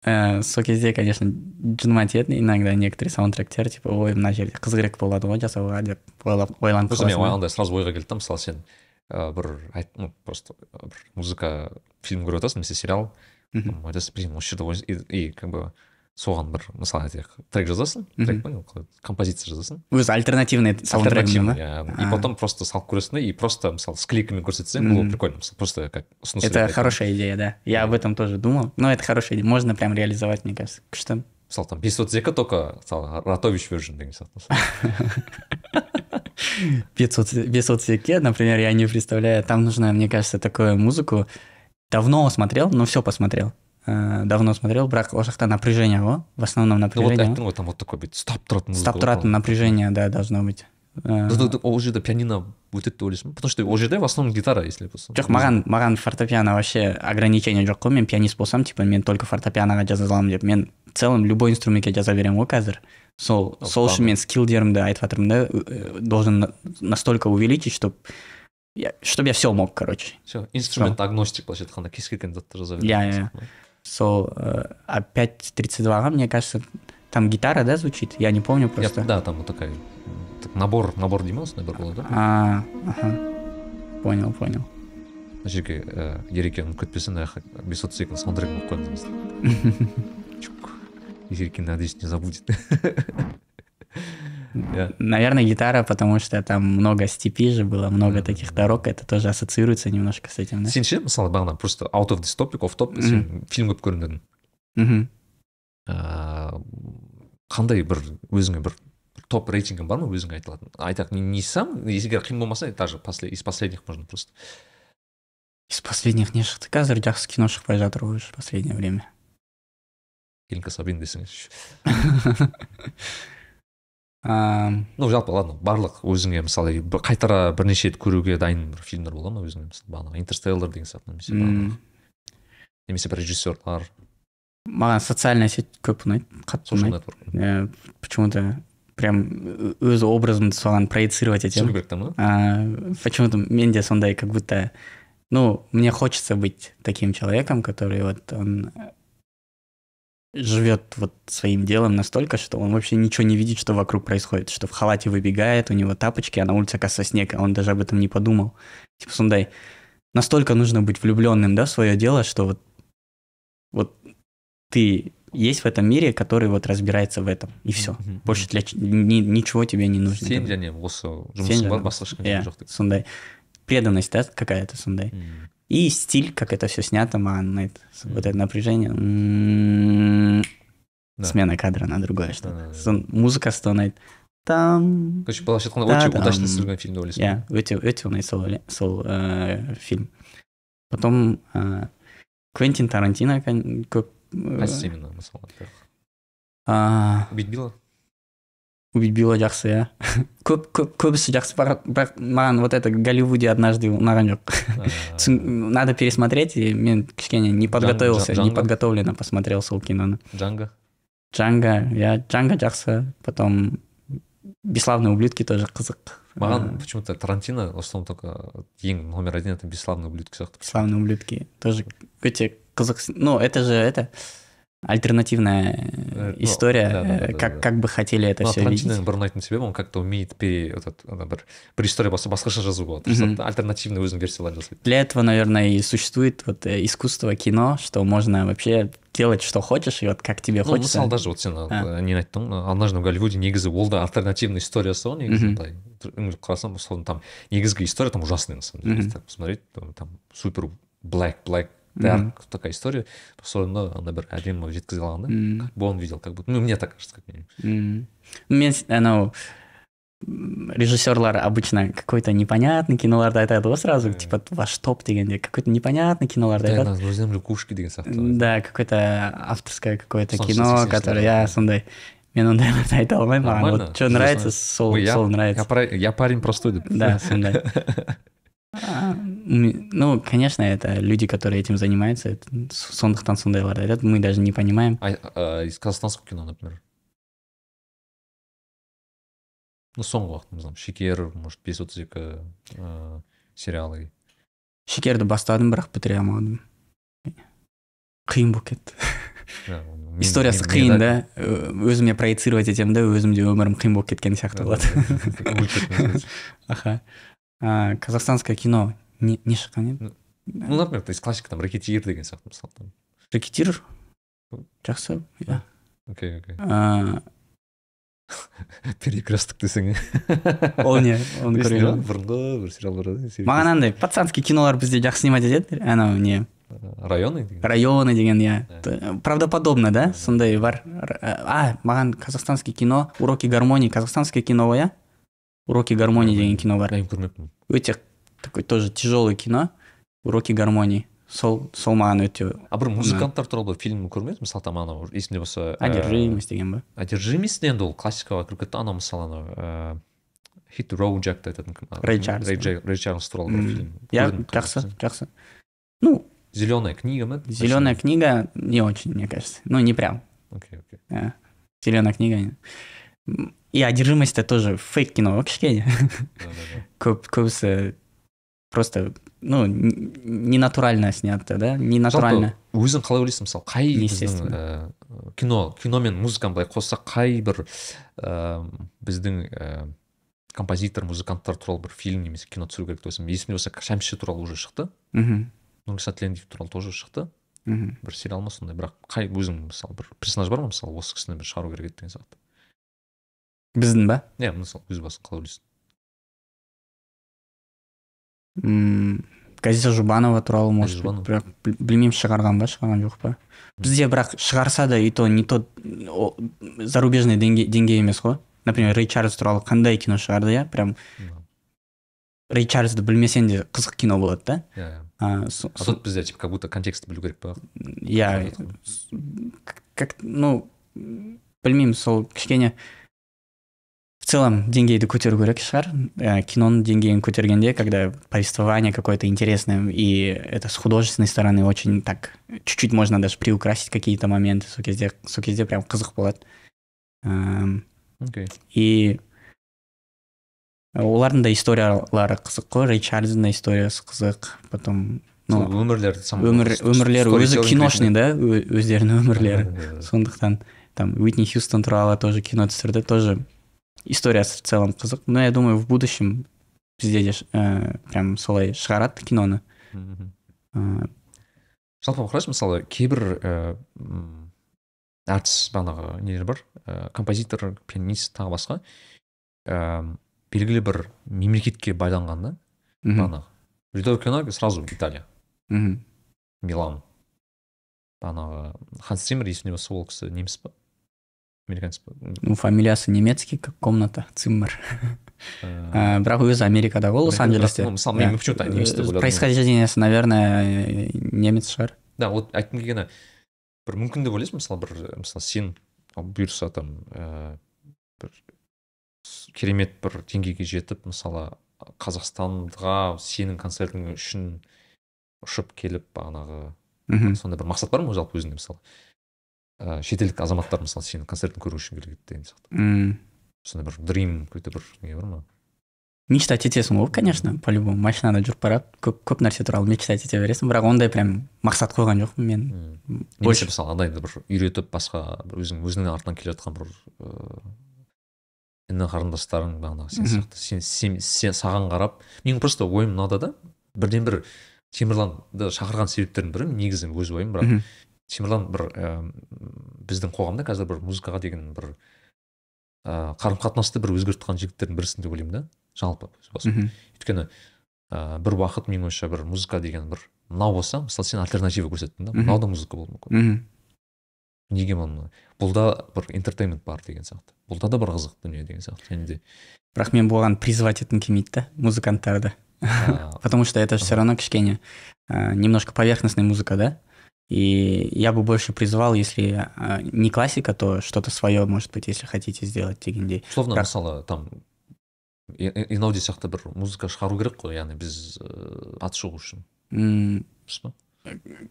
Ә, сол кезде конечно жыныма тиеді иногда некоторые саундтректер типа ой мына жерде қызығырақ болады ғой жасауға деп ойлап ойланып просто мен қаласың андай сразу ойға келді да мысалы сен бір айт ну просто бір музыка фильм көріп жатасың немесе сериал Мгм. там айтасың блин осы жерде ой- и, и как бы соған бір мысалы айтайық трек жазасың Мгм. трек па не ол қалай еді? композиция жазасың өзі альтернативный саундтрегімен Альтернативный, ба иә. и А. потом просто салып көресің да и просто мысалы с кликами көрсетсең Мгм. было прикольно мысалы просто как ұсыныс это ретінде. хорошая идея да я об этом тоже думал но это хорошая идея можно прям реализовать мне кажется күшті мысалы там бес отыз екі только мысалы ратович version деген сияқты без отсеки например я не представляю там нужно мне кажется такую музыку давно смотрел но все посмотрел Ә, давно смотрел бірақ ол жақта напряжение ғой в основном ну вот напряжение айттың ғой там вот такой бүйтіп ұстап тұратын музыка ұстап ғой, тұратын там. напряжение да должно быть Ә, Ну, ты- ол жерде пианино өтеді деп ойлайсың ба потому что ол жерде в основном гитара если болса жоқ маған маған фортепиано вообще ограничение жоқ қой мен пианист болсам типа мен только фортепианоға жаза аламын деп мен в целом любой инструментке жаза беремін ғой қазір сол Ну, сол үшін ладно. мен скиллдерімді айтып жатырмын да э, должен на- настолько увеличить чтобы чтобы я все мог короче все инструмент агностик былайша айтқанда кез келген затты жаза Иә, иә. сол э, а 5.32ға мне кажется там гитара да звучит я не помню просто да там вот такая м, так, набор набор дей ма сондай бір болады да а аха понял понял мына жерге ііі ерекенің күтпесін мына жаққа бес отыз екінің саундтрегін қойып қоямыз мысалы Чук. ерекин надеюсь не забудет иә Наверное, гитара, потому что там много степи же было, много Мгм. таких дорог, это тоже ассоциируется немножко с этим, да? сен ше мысалы бағана просто out of this topic off topic сен фильм көріп көрдім дедің Мгм. ыыы қандай бір өзіңе бір топ рейтингің бар ма өзіңе айтылатын? Айтайық не, не сам? Егер қиын болмаса даже после из последних можно просто. Из последних не шықты. Қазір жақсы кино шықпай жатыр ғой уже последнее время. Келінка сабин десең Ам, ну жалпы ладно барлық өзіңе мысалы қайтара бірнеше рет көруге дайын бір фильмдер бола ма өзіңе? Мысалы бағанағы интерстеллар деген сияқты немесе немесе бір режиссерлар. Маған социальная сеть көп ұнайды қатты ұнайды. Э, почему то прям өз образымды соған проецировать етемін керек там да? А, почему-то менде сондай как будто ну мне хочется быть таким человеком который вот он э, живет вот своим делом настолько что он вообще ничего не видит что вокруг происходит что в халате выбегает у него тапочки а на улице оказывается снег а он даже об этом не подумал. Типа сондай настолько нужно быть влюбленным да в свое дело что вот вот ты есть в этом мире, который вот разбирается в этом, и все. Мгм. Больше для ни- ничего тебе не нужно. сен және осы жұмысың басқа преданность, да, какая-то сондай. Мгм. И стиль, как это все снято, маған ұнайды. Вот Мгм. это напряжение. М, Да. Смена кадра на другое Да, что-то. да, да. Да ұнайды. Там короче былайша айтқанда өте там- удачно түсірілген фильм деп ойлайсың иә өте өте ұнайды сол сол ә, фильм потом ә, квентин тарантино көп ә, қайсысы именно мысалы ә, убить билла убить билла жақсы иә көп көп көбісі жақсы бірақ бірақ маған вот это голливуде однажды ұнаған жоқ Түсін- надо пересмотреть и мен кішкене не подготовился не Джанго? подготовленно посмотрел сол киноны джанго джанго иә джанго жақсы потом бесславные ублюдки тоже қызық маған Ә, почему то тарантино в основном только ең номер один это бесславные ублюдки сияқты бесславные ублюдки тоже өте қызық с- ну это же это альтернативная Э, ну, история да, да, э, да, как да. как бы хотели это но все видеть тарантиноның бір ұнайтын себебі он как то умеет пере этот ана бір бір история болса басқаша жазуға Мгм. тырысады да альтернативный өзінің версияларын жасайды для этого наверное и существует вот э, искусство кино что можно вообще делать что хочешь и вот как тебе ну хочется мысалы даже вот сен А. ы, нені айттың ы, однажды в голливуде негізі ол да альтернативный историясы ғой негізі Мгм. былай үңіліп қарасаң соның там негізгі история там ужасная на самом деле Мгм. если так посмотреть то там супер black black Мгм. dark такая история соны андай бір әдемі жеткізе алған да М, как бы он видел как будто ну мне так кажется как минимум м. мен с- анау м, режиссерлар обычно какой-то непонятный киноларды айтады ғой сразу Э. типа ваш топ дегенде какой-то непонятный киноларды айтады Тайна өзінің лягушки деген сияқты да какое-то авторское какое-то Солнце кино сексистское, которое да. иә сондай мен ондайларды айта алмаймын маған Нормально, вот что жүз нравится процент. сол Ой, я- сол я, нравится пара- я парень простой деп да сондай А, м, ну конечно это люди которые этим занимаются это сондықтан сондайларды айтады мы даже не понимаем А, из казахстанского кино, например. Ну, соңғы знаю, Шекер, может, бес отыз екі ә, сериалы. шекерді бастадым бірақ бітіре алмадым қиын болып кетті историясы қиын да өзіме проецировать етемін да өзімде өмірім қиын болып кеткен сияқты болады аха А, казахстанское кино. Не не шыққан еді Ну, например, то есть классика, там, ракетир деген сияқты мысалы. там. рекетир жақсы иә Окей, окей. Перекресток десең. ол не оны көрген бұрынғы бір сериал бар еді. маған андай пацанский кинолар бізде жақсы снимать етеді анау не. Районы деген. районы деген иә правдоподобно да сондай бар а маған казахстанский кино уроки гармонии казахстанское кино ғой иә уроки гармонии деген кино бар Мен көрмеппін. өте такой тоже тяжелое кино уроки гармонии сол сол маған өте А бір музыканттар туралы бір фильм көрмедім мысалы там анау есімде болса ә, одержимость деген ба одержимость енді ол классикаға кіріп кетті анау мысалы анау ыыы хит роу джекті айтатын кім Рэй Чарльз. рэй, Джей- рэй чарльз туралы бір М, фильм иә Көрдім, жақсы көрдім. жақсы ну зеленая книга ма зеленая книга не очень мне кажется ну не прям окей окей зеленая книга М, и одержимость это тоже фейк кино көп көбісі просто ну н- ненатурально снято да? Ненатурально жалпы өзің қалай ойлайсың мысалы қай біздің кино кино мен музыканы былай қоссақ қай бір ііі біздің ііі композитор музыканттар туралы бір фильм немесе кино түсіру керек деп ойласам есімде болса шәмші туралы уже шықты. Мхм. Нұрғиса тілендиев туралы тоже шықты. Мхм. Бір сериал ма сондай бірақ қай өзің мысалы бір персонаж бар ма мысалы осы кісіні бір шығару керек еді деген сияқты? Біздің ба? Иә мысалы өз басың қалай ойлайсың М, газиза жұбанова туралы может Жұбанова. бірақ біл- білмеймін шығарған ба шығарған жоқ па? Бізде бірақ шығарса да и то не тот зарубежный деңгей, деңгей емес қой. Например рэй чарльз туралы қандай кино шығарды иә? Прям рэй чарльзды білмесең де қызық кино болады да. Иә иә. А, со- а тут бізде типа как будто контекстті білу керек па? Иә как ну білмеймін сол кішкене целом деңгейді көтеру керек шығар Ә, киноның деңгейін көтергенде когда повествование какое-то интересное и это с художественной стороны очень так чуть-чуть можно даже приукрасить какие-то моменты сол кезде сол кезде прям қызық болады Эм, окей и олардың да историялары қызық қой рэй чарльздың да историясы қызық потом ну сол өмірлері сам өмір өмірлері өзі storytelling киношный да ö- өздерінің өмірлері ретінде. сондықтан там уитни хьюстон туралы тоже кино түсірді тоже историясы в целом. Қызық но я думаю в будущем бізде де ә, прям солай шығарады киноны. Ә, жалпы қарашы мысалы кейбір ііі м, әртіс бағанағы нелер бар? Ә, композитор пианист тағы басқа. Ә, белгілі бір мемлекетке байланған да? Бағанағы. Ридо кино сразу италия мхм милан. Бағанағы ханс циммер есімде болса ол кісі неміс па американец па ну фамилиясы немецкий как комната циммер. Ә, бірақ өзі америкада ғой лос анджелесте мысалы мен почему то неміс деп Э, ойладым происхождениесі наверное немец шығар да вот айтқым келгені бір мүмкін деп ойлайсың мысалы бір мысалы сен бұйырса там ә, бір с- керемет бір деңгейге жетіп мысалы қазақстанға сенің концертің үшін ұшып келіп бағанағы мхм. сондай бір мақсат бар ма жалпы өзіңде мысалы? Ә, шетелдік азаматтар мысалы сенің концертін көру үшін келеді деген сияқты. М, сондай бір дрим какой-то бір не бар ма? Мечтать етесің ғой конечно по любому машинада жүріп барады көп көп нәрсе туралы мечтать ете бересің. Бірақ ондай прям мақсат қойған жоқпын мен. Немесе больше. мысалы андайды бір үйретіп басқа бір өзің өзіңнің артынан келе жатқан бір ыыы іні қарындастарың бағанағы сен сияқты. Сен, сен, сен саған қарап менің просто ойым мынада да бірден бір темірланды шақырған себептердің бірі негізі өз ойым бірақ. Темірлан бір ііі біздің қоғамда қазір бір музыкаға деген бір ыыы қарым қатынасты бір өзгертіп жігіттердің бірісің деп ойлаймын да жалпы мхм. Өйткені ыыы бір уақыт менің ойымша бір музыка деген бір мынау болса мысалы сен альтернатива көрсеттің да мынау да музыка болуы мүмкін. Мхм. Неге мұны бұлда бір интертеймент бар деген сияқты. Бұлда да бір қызық дүние деген сияқты. Және де бірақ мен бұған призывать еткім келмейді да музыканттарды. Ә, потому что это все равно кішкене немножко поверхностная музыка да? И я бы больше призывал если э, не классика то что-то свое может быть если хотите сделать дегендей условно бірақ- мысалы там инауди сияқты бір музыка шығару керек қой яғни біз ыыы аты шығу үшін. М, дұрыс па?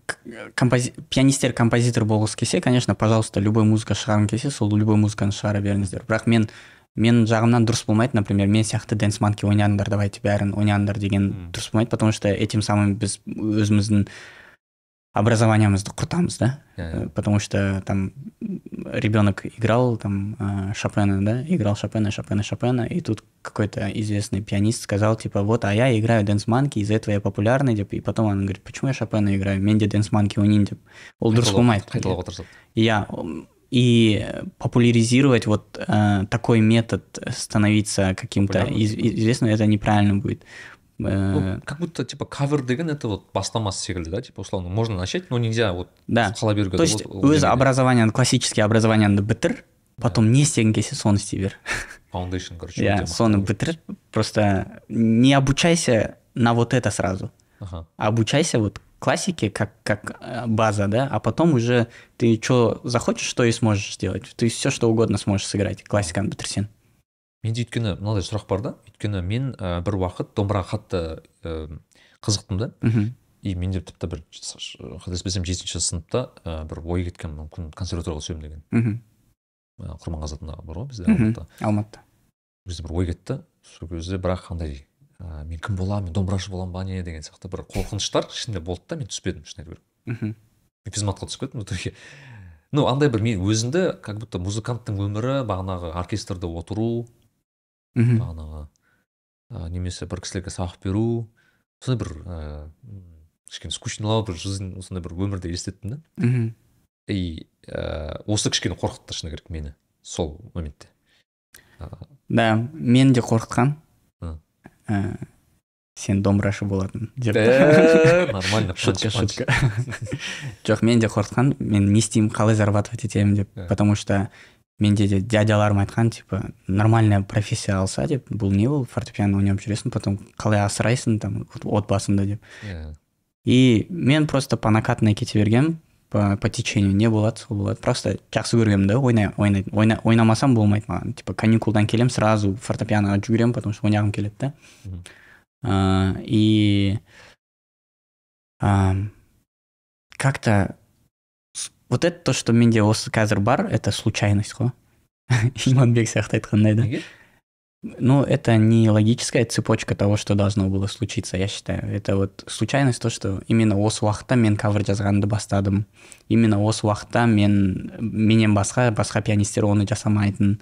К- компози... пианистер композитор болғысы келсе конечно пожалуйста любой музыка шығарғың келсе сол любой музыканы шығара беріңіздер. Бірақ мен менің жағымнан дұрыс болмайды например мен сияқты дэнс манки ойнаңдар давайте бәрін ойнаңдар деген дұрыс болмайды потому что этим самым біз өзіміздің образованиемызды құртамыз да иә Э, потому что там ребенок играл там э, Шопена, да, играл Шопена, Шопена, Шопена, и тут какой-то известный пианист сказал, типа, вот, а я играю Дэнс Манки, из-за этого я популярный, деп, и потом он говорит, почему я Шопена играю, менде Дэнс Манки ойнайын деп. Ол дұрыс болмайды. Я и популяризировать вот э, такой метод становиться каким-то из- известным, это неправильно будет. Э, ну, как будто типа кавер деген это вот бастамасы секілді да типа условно можно начать но нельзя вот да. қала беруге То есть вот ол өз деңгейде. образованияны классический образованияны бітір потом не істегің келсе соны істей бер foundation короче иә өте мықты соны болады. бітір просто не обучайся на вот это сразу аха обучайся вот классике как как э, база да а потом уже ты что захочешь что и сможешь сделать ты все что угодно сможешь сыграть классиканы бітірсең менде өйткені мынадай сұрақ бар да. Өйткені мен ә, бір уақыт домбыраға қатты ә, қызықтым да. Мхм. И менде тіпті бір қателеспесем жетінші сыныпта ә, бір ой кеткен мүмкін консерваторияға түсемін деген. Мхм. Ә, құрманғазы атындағы бар ғой бізде алматыда. Алматыда. Кезде бір ой кетті. Сол кезде бірақ андай ә, мен кім боламын мен домбырашы боламын ба не? деген сияқты бір қорқыныштар ішінде болды да мен түспедім шын айту керек мхм. Мен физматқа түсіп кеттім в итоге. Ну андай бір мен өзімді как будто музыканттың өмірі бағанағы оркестрде отыру мхм бағанағы ә, немесе бір кісілерге сабақ беру сондай бір ә, кішкене скучнойлау бір жизнь сондай бір өмірді елестеттім да. Мхм и ә, осы кішкене қорқытты шыны керек мені сол моментте. Да мен де қорқытқан. Э, сен домбырашы болатын деп. Э, нормально шутка шутка. жоқ мен де қорқытқан мен не істеймін қалай зарабатывать етемін деп. Иә. потому что менде де дядяларым айтқан типа нормальная профессия алса деп бұл не ол фортепиано ойнап жүресің потом қалай асырайсың там отбасыңды деп. Иә. и мен просто по накатанной кете бергенмін по, по течению не болады сол болады. Просто жақсы көргенмін да ойнай, ойнай, ойна, ойнамасам болмайды маған. Типа каникулдан келемін сразу фортепианоға жүгіремін потому что ойнағым келеді да. И ам, как-то с- вот это то что менде осы қазір бар это случайность қой иманбек сияқты айтқандай да ну, это не логическая цепочка того, что должно было случиться, я считаю. Это вот случайность, то, что именно осы уақытта мен кавер жазғанды бастадым. Именно осы уақытта мен менен басқа басқа пианистер оны жасамайтын.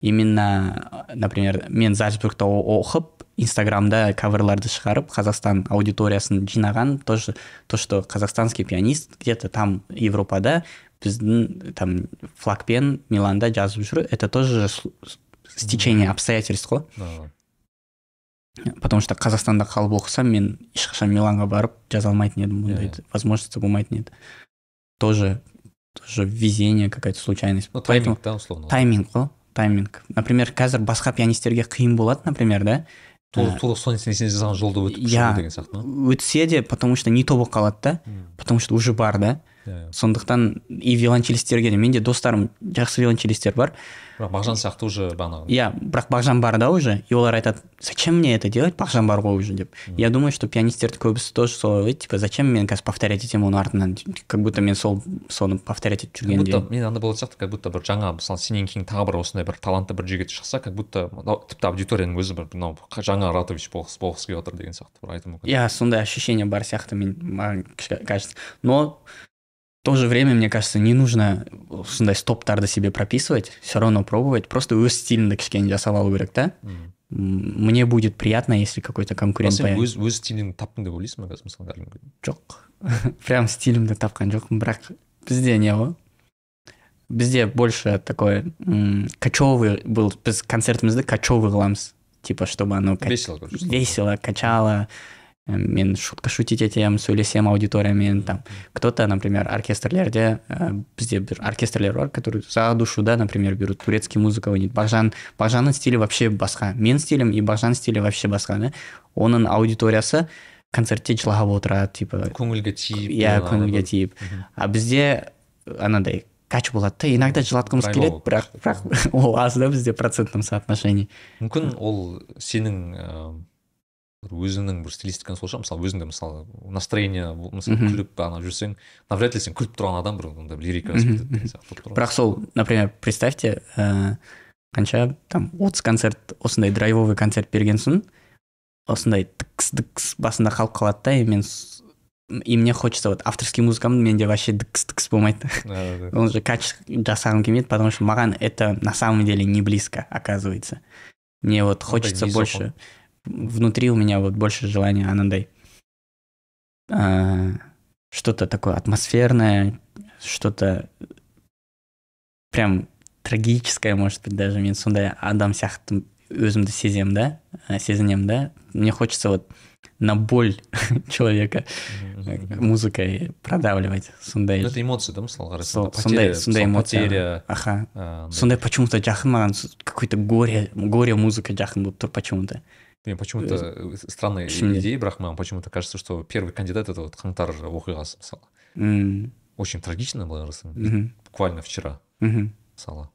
Именно, например, мен зальцбургта о- оқып, инстаграмда каверларды шығарып, Қазақстан аудиториясын жинаған, тоже то, что казахстанский пианист где-то там Европада біздің там флагпен миланда жазып жүру это тоже стечение обстоятельств қой потому что қазақстанда қалып оқысам мен ешқашан миланға барып жаза алмайтын едім бұндай yeah. возможности болмайтын еді. Тоже тоже везение какая то случайность. Ну тайминг да условно тайминг қой тайминг. Например қазір басқа пианистерге қиын болады например да? Тура соны сен жасаған жолды өтіп иә деген сияқты өтсе де потому что не то болып қалады да. Потому что уже бар да. Сондықтан и виолончелистерге де менде достарым жақсы виолончелистер бар. Бірақ мағжан сияқты уже бағанағы. Иә бірақ бағжан бар да уже. И олар айтады зачем мне это делать бағжан бар ғой уже? деп. Я думаю что пианистерді көбісі тоже солай ойлайды типа зачем мен қазір повторять етемін оның артынан? Как будто мен сол соны повторять етіп жүргенде как будто мен андай болатын сияқты как будто бір жаңа мысалы сенен кейін тағы бір осындай бір талантты бір жігіт шықса как будто тіпті аудиторияның өзі бір мынау жаңа ратович болғысы келіп отыр деген сияқты бір айтуы мүмкін. Иә сондай ощущение бар сияқты мен маған кажется. Но то же время, мне кажется, не нужно сондай стоптарды себе прописывать, все равно пробовать, просто өз стиліңді кішкене жасап алу керек та мне будет приятно если какой то конкурент сен өз өз стиліңді таптың деп ойлайсың ба қазір мысалы жоқ прям стилімді тапқан жоқпын бірақ бізде не ғой бізде больше такой кочевый был біз концертімізді кочевый қыламыз типа чтобы оно весело весело качало Мен шутка шутить етемін сөйлесемін аудиториямен там. Кто то например оркестрлерде ә, бізде бір оркестрлер бар который за душу да например берут турецкий музыка ойнайды бағжан бағжанның стилі вообще басқа мен стилім и бағжан стилі вообще басқа да. Оның аудиториясы концертте жылап отырады типа көңілге тиіп иә көңілге тиіп. А бізде анандай кач болады да иногда жылатқымыз келеді бірақ бірақ ол аз да бізде процентном соотношении. Мүмкін ол сенің бір өзіңнің бір стилистикаң сол шығар мысалы өзіңде мысалы настроение мысалы күліп ана жүрсең навряд ли сен күліп тұрған адам бір ондай лирика бірақ сол например представьте ыыы қанша там отыз концерт осындай драйвовый концерт берген соң осындай дікс дікс басында қалып қалады да и мен и мне хочется вот авторский музыкамды менде вообще дікс дікс болмайды. Ол же кач жасағым келмейді потому что маған это на самом деле не близко оказывается. Мне вот хочется больше внутри у меня вот больше желания анандай а, что-то такое атмосферное, что-то прям трагическое, может быть, даже мен сондай адам сияқты өзімді сеземін да сезінемін да мне хочется вот на боль человека музыкой продавливать сондай это эмоции да мысалы қарасаң сондай сондай эмоция аха сондай почему то жақын маған какой то горе горе музыка жақын болып тұр почему то мен почему то э, странная идея бірақ маған почему то кажется что первый кандидат это вот қаңтар оқиғасы мысалы очень трагично былай қарасаң буквально вчера мысалы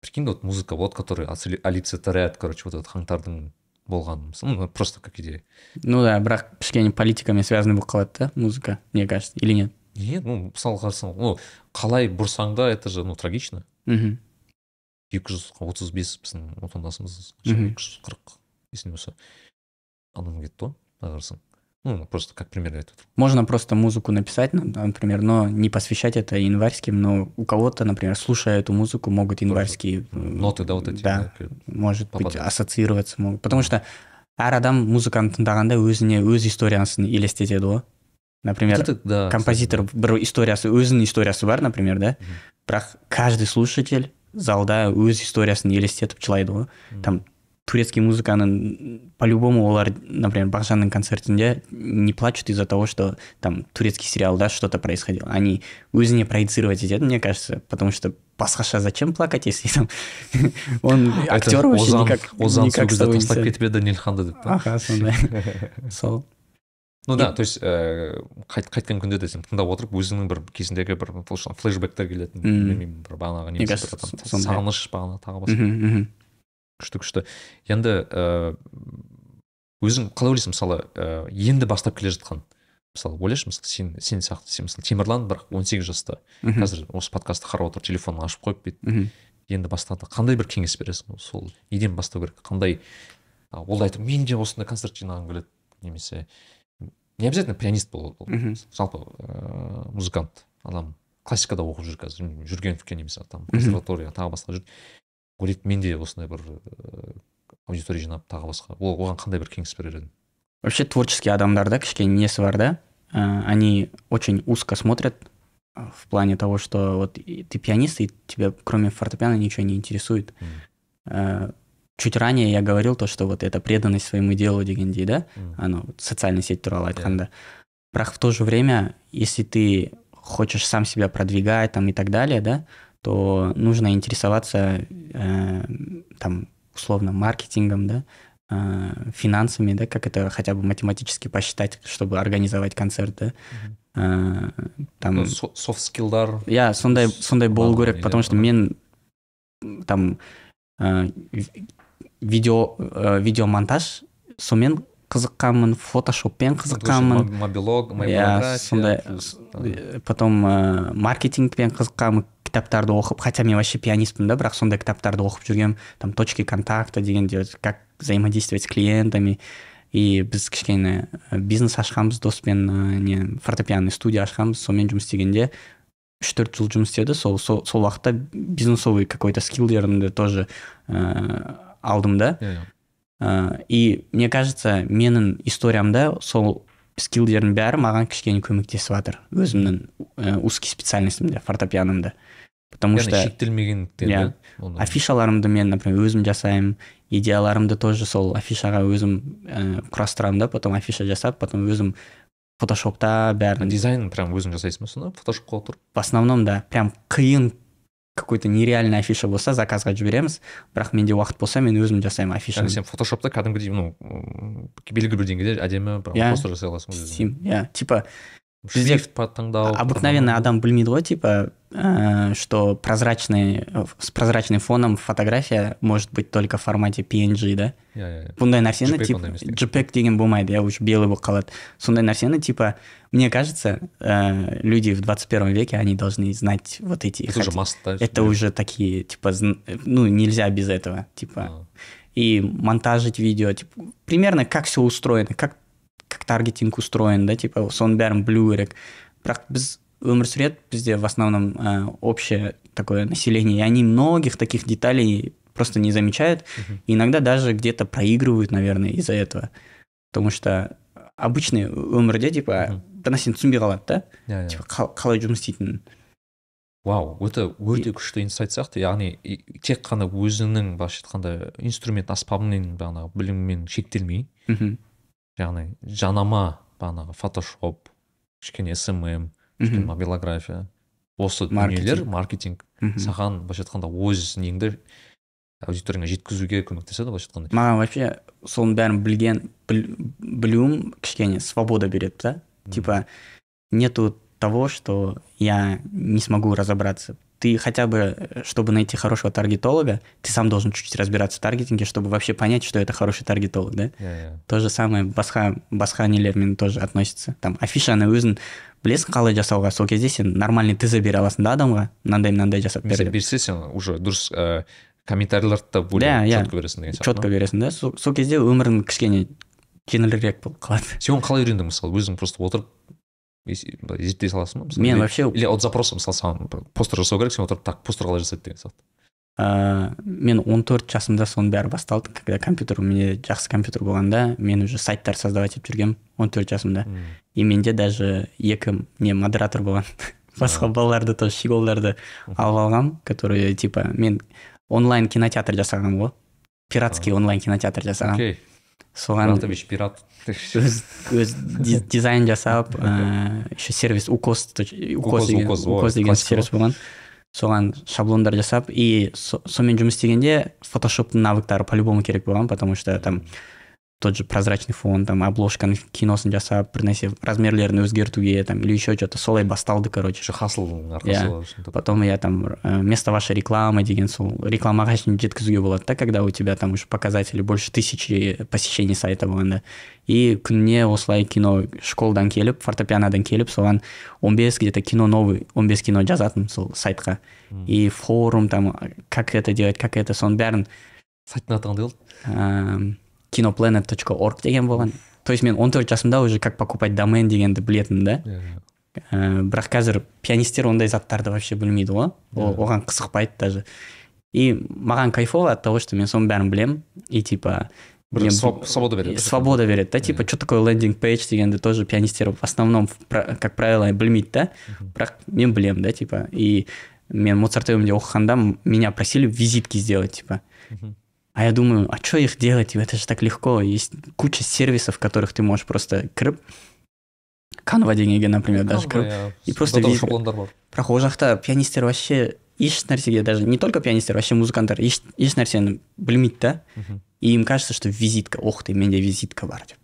прикинь вот музыка вот который олицетворяет короче вот этот қаңтардың болғанын ну просто как идея ну да бірақ кішкене политикамен связанный болып қалады да музыка мне кажется или нет нет ну мысалы қарасаң ну қалай бұрсаң да это же ну трагично мхм екі жүз отыз бес біздің отандасымыз екі жүз қырық есімде болса адам кетті ғой былай қарасаң ну просто как пример айтып можно просто музыку написать например но не посвящать это январским но у кого-то например слушая эту музыку могут январские ноты да вот эти да может быть ассоциироваться могут потому что әр адам музыканы тыңдағанда өзіне өз историясын елестетеді ғой например да, композитор бір историясы өзінің историясы бар например да бірақ каждый слушатель залда өз историясын елестетіп жылайды ғой там турецкий музыканы по-любому олар например бағжанның концертінде не плачут из-за того что там турецкий сериал да что-то происходило. Они өзіне проецировать етеді мне кажется потому что басқаша зачем плакать если там он актер вообще никак озан сол кезде тастап кетіп еді нелханды деп аха сондай сол. Ну да то есть ыыы қайтқан күнде де сен тыңдап отырып өзіңнің бір кезіндегі бір флешбектер келетін білмеймін бір бағанағы сағыныш бағана тағы басқа. Күшті күшті. Енді ә, өзің қалай ойлайсың мысалы ә, енді бастап келе жатқан мысалы ойлашы мысалы сен сен сияқты сен мысалы темірлан бірақ 18 жаста қазір осы подкастты қарап отыр телефонын ашып қойып бүйтіп енді бастады. Қандай бір кеңес бересің? Сол неден бастау керек? Қандай ол айтып мен де осындай концерт жинағым келеді немесе. Не обязательно пианист болу жалпы ыыы музыкант адам классикада оқып жүр қазір. Жүргеновке немесе там консерватория тағы басқа жүр. ойлайды менде осындай бір ыыы аудитория жинап тағы басқа ол оған қандай бір кеңес берер едің вообще творческий адамдарда кішкене несі бар да ә, они очень узко смотрят в плане того, что вот ты пианист, и тебя кроме фортепиано ничего не интересует. Mm. Чуть ранее я говорил то, что вот эта преданность своему делу дегендей, да, mm. ано социальный сеть туралы айтқанда. Yeah. Бірақ в то же время, если ты хочешь сам себя продвигать там и так далее, да, то нужно интересоваться э, там условно маркетингом, да, э, финансами, да, как это хотя бы математически посчитать, чтобы организовать концерт, да. Э, там софт скиллдар иә сондай сондай болу керек потому что мен там ә, видео ә, видеомонтаж сонымен қызыққанмын фотошоппен қызыққанмын мобилог иә сондай потом ә, маркетингпен қызыққанмын кітаптарды оқып хотя мен вообще пианистпін да бірақ сондай кітаптарды оқып жүргенмін. Там точки контакта дегенде как взаимодействовать с клиентами. И біз кішкене бизнес ашқанбыз доспен ә, не фортепианный студия ашқанбыз сонымен жұмыс істегенде үш төрт жыл жұмыс істеді. Сол сол, сол уақытта бизнесовый какой то скиллдерімді тоже ә, алдым да. Yeah. и мне кажется менің историямда сол скиллдердің бәрі маған кішкене көмектесіп жатыр. Өзімнің ә, узкий специальностьімде фортепианомда потому что шектелмегендіктен иә афишаларымды мен например өзім жасаймын идеяларымды тоже сол афишаға өзім ә, құрастырамын да потом афиша жасап потом өзім фотошопта бәрін дизайн прям өзің жасайсың ба сонда? Фотошопқа отырып? В основном да. Прям қиын какой то нереальный афиша болса заказға жібереміз. Бірақ менде уақыт болса мен өзім жасаймын афишаны. Сен фотошопта кәдімгідей ну белгілі бір деңгейде әдемі yeah. постер жасай аласың иә типа шрифт таңдау обыкновенный адам білмейді ғой типа э, что прозрачный с прозрачным фоном фотография может быть только в формате PNG да иә бұндай нәрсені типа JPEG деген болмайды иә уже белый болып қалады сондай нәрсені типа мне кажется э, люди в 21 веке они должны знать вот эти это уже маст это уже такие типа ну нельзя без этого типа и монтажить видео типа примерно как все устроено как как таргетинг устроен да типа соның бәрін білу керек бірақ біз өмір сүреді бізде в основном э, общее такое население и они многих таких деталей просто не замечают. Uh-huh. иногда даже где-то проигрывают наверное из-за этого. Потому что обычный өмірде типа бір нәрсені түсінбей қалады да? Yeah, типа қалай жұмыс істейтінін. Вау өте өте күшті инсайт сияқты. Яғни тек қана өзіңнің былайша айтқанда инструмент аспабыңмен бағанағы біліміңмен шектелмей. Мхм яғни жанама бағанағы фотошоп кішкене смм кішкене мобилография осы дүниелер маркетинг. Саған былайша айтқанда өз неңді аудиторияңа жеткізуге көмектеседі былайша айтқанда? Маған вообще соның бәрін білген білуім кішкене свобода береді да. Типа нету того что я не смогу разобраться ты хотя бы, э, чтобы найти хорошего таргетолога, ты сам должен чуть-чуть разбираться в таргетинге, чтобы вообще понять, что это хороший таргетолог, да? Yeah, yeah. То же самое басқа басқа нелермен тоже относится. Там афишаны өзің білесің қалай жасауға сол кезде сен нормальный тз бере аласың да адамға мынандай мынандай жасап бер деп берсе сен уже дұрыс ә, комментарийларды да более yeah, четко бересің деген сияқты четко бересің да. Сол кезде өмірің кішкене жеңілірек болып қалады сен оны қалай үйрендің мысалы өзің просто отырып зерттей саласың ба мысалы мен вообще или от мысалы саған постер жасау керек сен отырып так постер қалай жасайды деген сияқты ыыы мен 14 жасымда соның бәрі басталды когда компьютер у меня жақсы компьютер болғанда мен уже сайттар создавать етіп жүргенмін 14 жасымда и менде даже екі не модератор болған басқа балаларды тоже щеголдарды алып алғанмын которые типа мен онлайн кинотеатр жасағанмын ғой пиратский онлайн кинотеатр жасағанмын соған пират өз өз дизайн жасап ыыы еще сервис укос укос деген сервис болған. Соған шаблондар жасап и сонымен жұмыс істегенде фотошоптың навыктары по любому керек болған потому что там тот же прозрачный фон там обложканың киносын жасап бір нәрсе размерлерін өзгертуге там или еще что то солай басталды короче. Арқасы yeah. потом я там вместо вашей рекламы деген сол рекламаға шейін жеткізуге болады да когда у тебя там уже показатели больше тысячи посещений сайта болғанда и күніне осылай кино школдан келіп фортепианодан келіп соған 15 где то кино новый 15 кино жазатын сол сайтқа и форум там как это делать как это соның бәрін сайттың аты қандай болды kinoplanet.org деген болған то есть мен 14 жасымда уже как покупать домен дегенді білетінмін да ә, бірақ қазір пианисттер ондай заттарды вообще білмейді ғой оған қызықпайды даже и маған кайфово от того что мен соның бәрін білемін и типа бір Мен- своб- свобода береді свобода береді да типа Иә. что такое лендинг пейдж дегенді тоже пианисттер в основном в пра- как правило білмейді да Мгм. бірақ мен білемін да типа и мен моцартеумде оқығанда м- меня просили визитки сделать типа Мгм. а я думаю а что их делать это же так легко есть куча сервисов в которых ты можешь просто кіріп канва дегенге например даже Canva, кіріп иә. и просто Готовый визит- шаблондар бар бірақ ол жақта пианисттер вообще еш нәрсеге даже не только пианисттер вообще музыканттар еш, еш нәрсені білмейді да Мгм. и им кажется что визитка ох ты менде визитка бар деп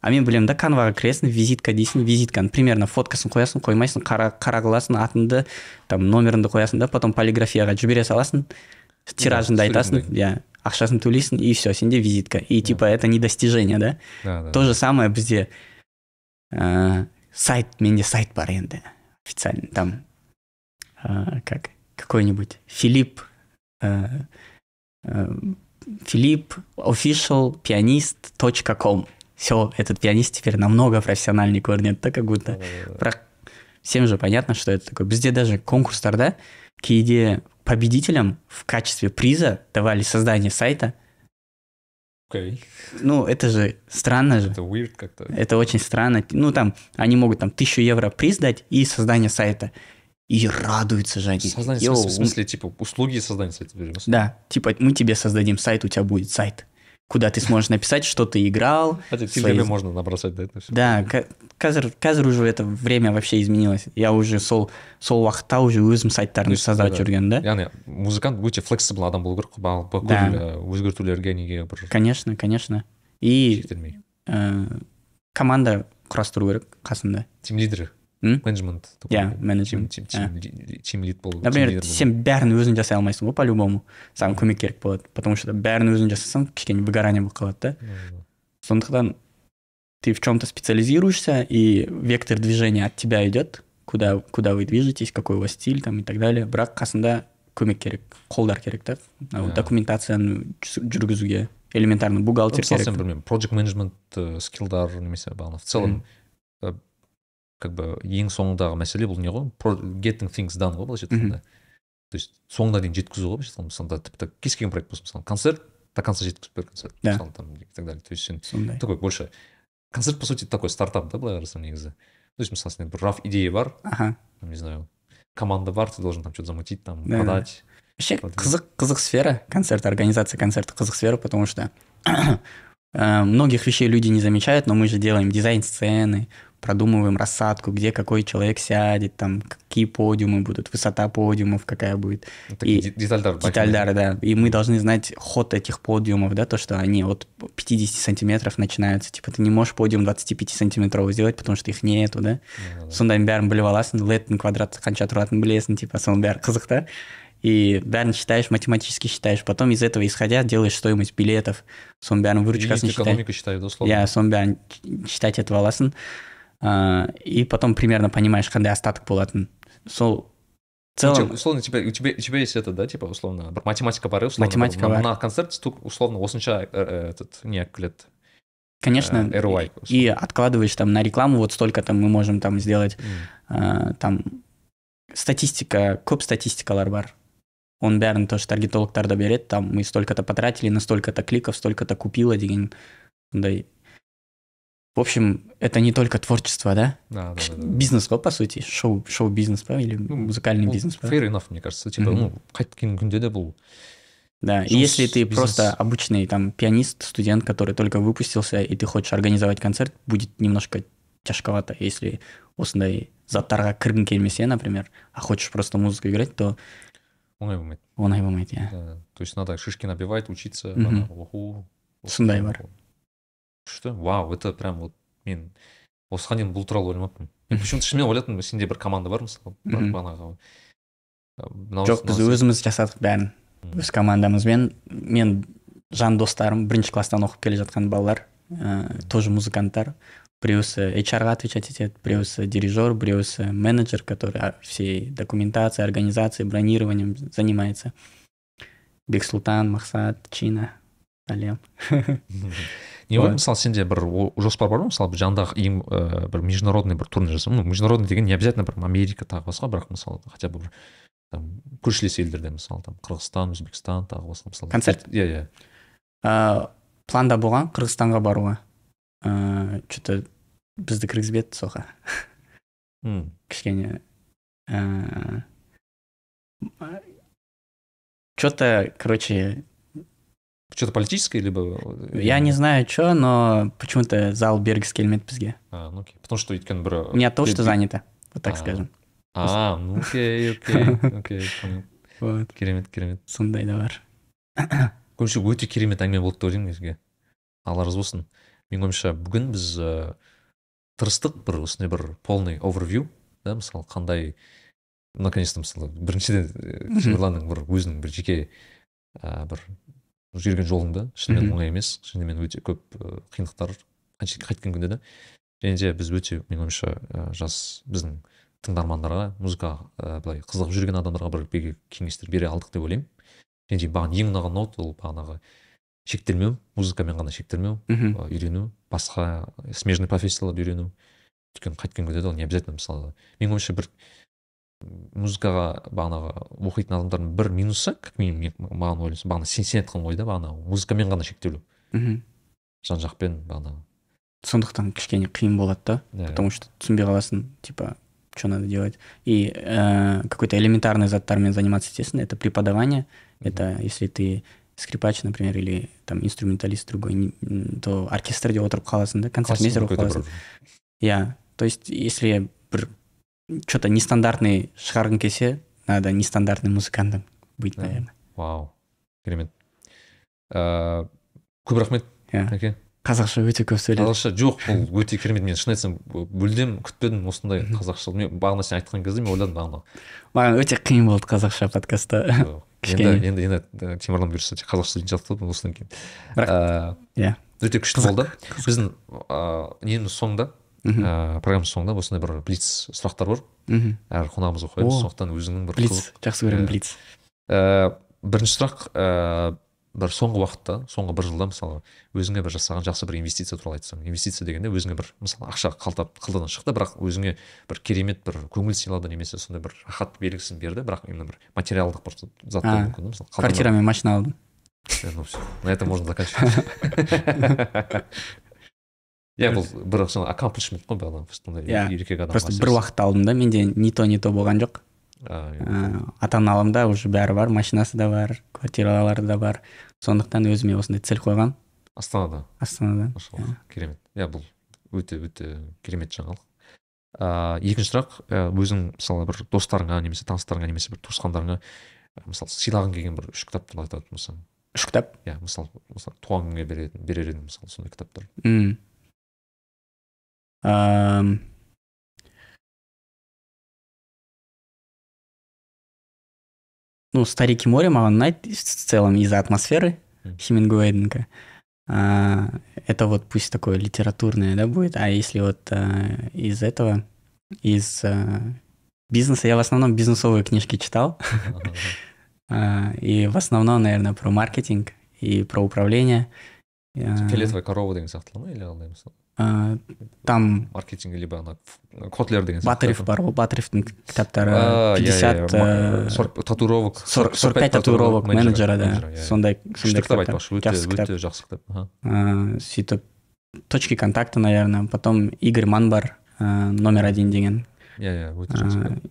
а мен білемін да канваға кіресің визитка дейсің визитканы примерно фоткасын қоясың қоймайсың қара, қара қыласың атыңды там номеріңді қоясың да потом полиграфияға жібере саласың тиражыңды айтасың суретіңді. иә ақшасын төлейсің и все сенде визитка и типа это не достижение да да да то же самое бізде ә, сайт менде сайт бар енді официальный там ә, как какой-нибудь филипп ә, ә, филипп official pianist точка ком все этот пианист теперь намного профессиональнее көрінеді да как будто Да, да, да. бірақ всем же понятно что это такое бізде даже конкурстарда кейде победителям в качестве приза давали создание сайта окей ну это же странно же это weird как-то Это очень странно. Ну, там, они могут там тысячу евро приз дать и создание сайта. И радуются же они. создание Йоу, в смысле типа услуги создания сайта Да, типа мы тебе создадим сайт, у тебя будет сайт, куда ты сможешь написать, что ты играл. хотя свои- тебе можно набросать да это все Да, қазір қазір уже это время вообще изменилось. Я уже сол сол уақытта уже өзім сайттарымды создавать да, да. жүрген да. яғни музыкант өте флексибл адам болу керек қой бүкіл Да. ә, өзгертулерге неге бір Конечно, конечно. И ә, команда құрастыру керек қасында. тим лидер? Менеджмент Иә, менеджмент, тим лид болу например сен бәрін өзің жасай алмайсың ғой по любому саған көмек керек болады потому что бәрін өзің жасасаң кішкене выгорание болып қалады да? Сондықтан ты в чем-то специализируешься и вектор движения от тебя идет куда куда вы движетесь какой у вас стиль там и так далее. Бірақ қасында көмек керек қолдар керек та документацияны жүргізуге элементарно бухгалтер мысалы керек. сен білмеймін project management ә, скиллдар немесе бағана в целом как бы ең соңындағы мәселе бұл не ғой Pro- getting things done ғой былайша айтқанда то есть соңына дейін жеткізу ғой былайша айтқанда мысалы тіпті кез келген проект болсын мысалы концерт до конца жеткізіп бер концерт Да. мысалы там и так далее то есть сен сондай такой больше концерт по сути такой стартап да былай қарасаң негізі то есть мысалы сенде бір раф идея бар аха там, не знаю команда бар ты должен там что-то замутить там Да. продать вообще Продвиг- қызық қызық сфера концерт организация концерта қызық сфера потому что э, многих вещей люди не замечают но мы же делаем дизайн сцены продумываем рассадку где какой человек сядет там какие подиумы будут высота подиумов какая будет Ну, такие И де- детальдар байқамай. детальдары да и мы должны знать ход этих подиумов да то что они от 50 сантиметров начинаются типа ты не можешь подиум 25 сантиметровый сделать потому что их нету да Да, да, да. сондайдың бәрін біліп аласың ледтің квадраты қанша тұратынын білесің типа соның бәрі қызық та и бәрін считаешь математически считаешь потом из этого исходя делаешь стоимость билетов соның бәрін выручкасын Юнит считай экономика считаю условно иә соның бәрін считать етіп аласың А, и потом примерно понимаешь қандай остаток болатынын сол в Ну, целом типа, условно, тебя, у, тебя, у тебя есть это, да, типа, условно, бір математика бар, иә, условно, бір Математика мына- бар. мына концерт, стук, условно, осынша ә, ә, этот, не келеді конечно э, ROI, и откладываешь там на рекламу вот столько там мы можем там сделать М. ә, там статистика көп статистикалар бар оның бәрін тоже таргетологтар да береді там мы столько-то потратили на столько-то кликов столько-то купила деген сондай в общем это не только творчество да да, да, да, да. бизнес по сути шоу шоу бизнес па или Ну, музыкальный Бұл бизнес fair enough, мне кажется, типа, Мгм. ну, қайткен күнде де бұл да и если ты бизнес. просто обычный там пианист студент который только выпустился и ты хочешь организовать концерт будет немножко тяжковато если осындай заттарға кіргің келмесе например а хочешь просто музыку играть то оңай болмайды оңай болмайды иә Да, то есть надо шишки набивать учиться бағанағы оқу Сондай бар. Күшті. Вау это прям вот мен осыған дейін бұл туралы ойламаппын. Мен почему то шынымен ойладым сенде бір команда бар мысалы бағанағы. Мынау- жоқ біз өзіміз жасадық бәрін. Өз командамызбен мен жан достарым бірінші класстан оқып келе жатқан балалар ә, тоже музыканттар. Біреусі HR-ға отвечать етеді біреусі дирижер біреусі менеджер который всей документацией организацией бронированием занимается. Бексұлтан мақсат чина сәлем не ғой мысалы сенде бір жоспар бар ма мысалы жанындағы ең ә, бір международный бір турнир жасау ну международный деген не обязательно бір америка тағы басқа бірақ мысалы хотя бы бір там көршілес елдерде мысалы там қырғызстан өзбекстан тағы басқа мысалы. Концерт? иә иә. Ә, планда болған қырғызстанға баруға? Ыыы че то бізді кіргізбеді соға М, кішкене ыыы че то короче что-то политическое либо я не знаю че но почему то зал бергісі келмеді бізге а, ну окей. Потому что өйткені бір не от того что занято вот так А. скажем. А ну окей окей окей вот. Керемет керемет. Сондай да бар көбінесе өте керемет әңгіме болды деп ойлаймын сізге алла разы болсын менің ойымша бүгін біз ә, тырыстық бір осындай бір полный овервью да мысалы қандай наконец то мысалы біріншіден Мгм. темірланның бір өзінің бір жеке ә, бір жүрген жолында шынымен оңай емес. Шынымен өте көп қиындықтар қайткен күнде де. Және де біз өте менің ойымша жас біздің тыңдармандарға музыкаға былай қызығып жүрген адамдарға бір кеңестер бере алдық деп ойлаймын. Және де маған ең ұнаған ноут ол бағанағы шектелмеу музыкамен ғана шектелмеу мхм үйрену басқа смежный профессияларды үйрену. Өйткені қайткен күнде де ол не обязательно мысалы менің ойымша бір музыкаға бағанағы оқитын адамдардың бір минусы как минимум мен- маған ойлайсың бағана сен сен айтқан ғой да бағана музыкамен ғана шектелу. Мхм. Жан жақпен бағанағы. Сондықтан кішкене қиын болады да иә, потому что түсінбей қаласың типа что надо делать. И э, какой то элементарный заттармен заниматься естественно это преподавание. Это если ты скрипач например или там инструменталист другой то оркестрде отырып қаласың да концертмейстер болып қаласың иә то есть если что то нестандартный шығарғың келсе надо нестандартный музыкантом быть наверное вау. Керемет ыыы көп рахмет. Әке қазақша өте көп сөйледім қазақша жоқ бұл өте керемет. Мен шын айтсам мүлдем күтпедім осындай қазақша. Мен бағана сен айтқан кезде мен ойладым бағана. Маған өте қиын болды қазақша подкастта. Кішкене. енді енді темірлан бұйырса қазақша сияқты болды осыдан кейін. Бірақ- иә. өте күшті болды. біздің ыыы ненің соңында? Мхм. Ыыы программаның соңында осындай бір блиц сұрақтар бар. Мхм. Әр қонағымызға қоямыз сондықтан өзіңнің бір блиц. жақсы көремін Иә. блиц. Ә, бірінші сұрақ ә, бір соңғы уақытта соңғы бір жылда мысалы өзіңе бір жасаған жақсы бір инвестиция туралы айтсаң инвестиция дегенде өзіңе бір мысалы ақша қалтап қалтадан шықты бірақ өзіңе бір керемет бір көңіл сыйлады немесе сондай бір рахат белгісін берді бірақ именно бір материалдық бір зат болуы мүмкін да, мысалы квартира мен машина алдым. Э, ну все на этом можно заканчивать. иә бұл бір жаңағы аккомплишмент қой бағана Иә, еркек адам просто бір уақытта алдым да менде ни то ни то болған жоқ. Ыыы ата аналарымда уже бәрі бар машинасы да бар квартиралары да бар. Сондықтан өзіме осындай цель қойғам. Астанада. Астанада. Керемет. Иә бұл өте өте керемет жаңалық. Ыыы екінші сұрақ ә, өзің мысалы бір достарыңа немесе таныстарыңа немесе бір туысқандарыңа ә, мысалы сыйлағың келген бір үш кітап туралы айтатын болсаң. Үш кітап? Иә мысалы мысалы туған күнге беретін берер едің мысалы сондай кітаптар. М. Ну старики море маған ұнайды в целом из-за атмосферы Мгм. хемингуэйдікі А, это вот пусть такое литературное да будет. А если вот а, из этого из а, бизнеса я в основном бизнесовые книжки читал. А, и в основном наверное про маркетинг и про управление. А, фиолетовая корова деген сияқтылар ма или қалай мысалы а, там маркетинг либо ана котлер деген батырев бар ғой батыревтің кітаптары 50 ма- э, 40 татуировок. 40 45 татуировок менеджера да. сондай сондай кітап айтпақшы өте жақсы кітап өте жақсы кітап аха. А, сөйтіп точки контакта наверное потом игорь ман бар а, номер один деген. Иә иә өте жақсы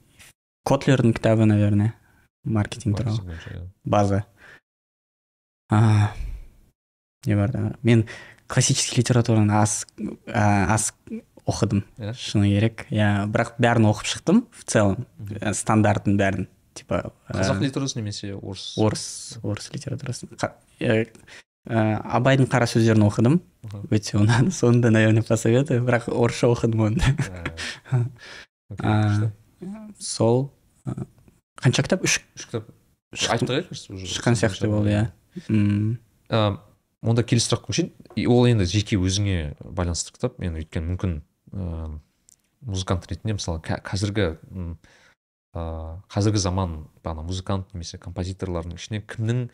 котлердің кітабы наверное маркетинг туралы база. Не бар мен классический литератураны аз а, аз оқыдым. Иә? шыны керек. Иә бірақ бәрін оқып шықтым в целом. Мгм. ә, стандартын бәрін. Типа ә, қазақ литературасы немесе орыс? орыс. Орыс литературасы ә, ә, абайдың қара сөздерін оқыдым. Өте ұнады соны да наверное посоветую бірақ орысша оқыдым оны. Ә, окей, А, күшті. сол ә, қанша кітап? Үш үш кітап. Айтып шыққан сияқты болды иә. Ә, онда келесі сұраққа көшейін ол енді жеке өзіңе байланысты кітап. Мен өйткені мүмкін ыыы музыкант ретінде мысалы қазіргі ыыы қазіргі заман бағана музыкант немесе композиторлардың ішіне кімнің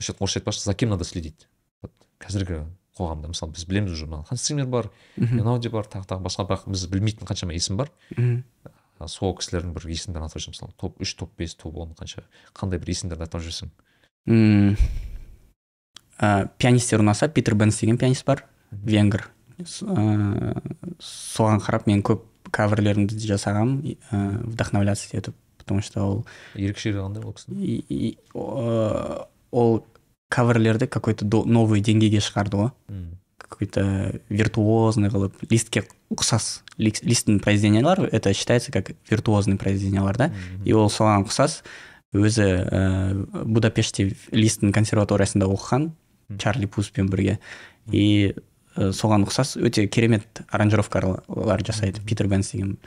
орысша айтпақшы за кем надо следить? Вот қазіргі қоғамда мысалы біз білеміз уже мына ханс циммер бар мхм, менауди бар тағы тағы басқа бірақ біз білмейтін қаншама есім бар. Мхм. Сол кісілердің бір есімдерін атап жіберсең мысалы топ үш топ бес топ он қанша қандай бір есімдерді атап жіберсең М, ә, пианистер ұнаса питер бенс деген пианист бар. Венгр. Ә, соған қарап мен көп каверлерімді жасағанмын. Ә, вдохновляться етіп потому что ол ерекшелігі қандай ол кісінің ол каверлерді какой то новый деңгейге шығарды ғой. Какой то виртуозный қылып листке ұқсас Лис- листтің произведениялары это считается как виртуозный произведениялар да? И ол соған ұқсас өзі ә, будапештте листтің консерваториясында оқыған. Чарли пуспен бірге. И ә, соған ұқсас өте керемет аранжировкалар жасайды. Питер бенс деген.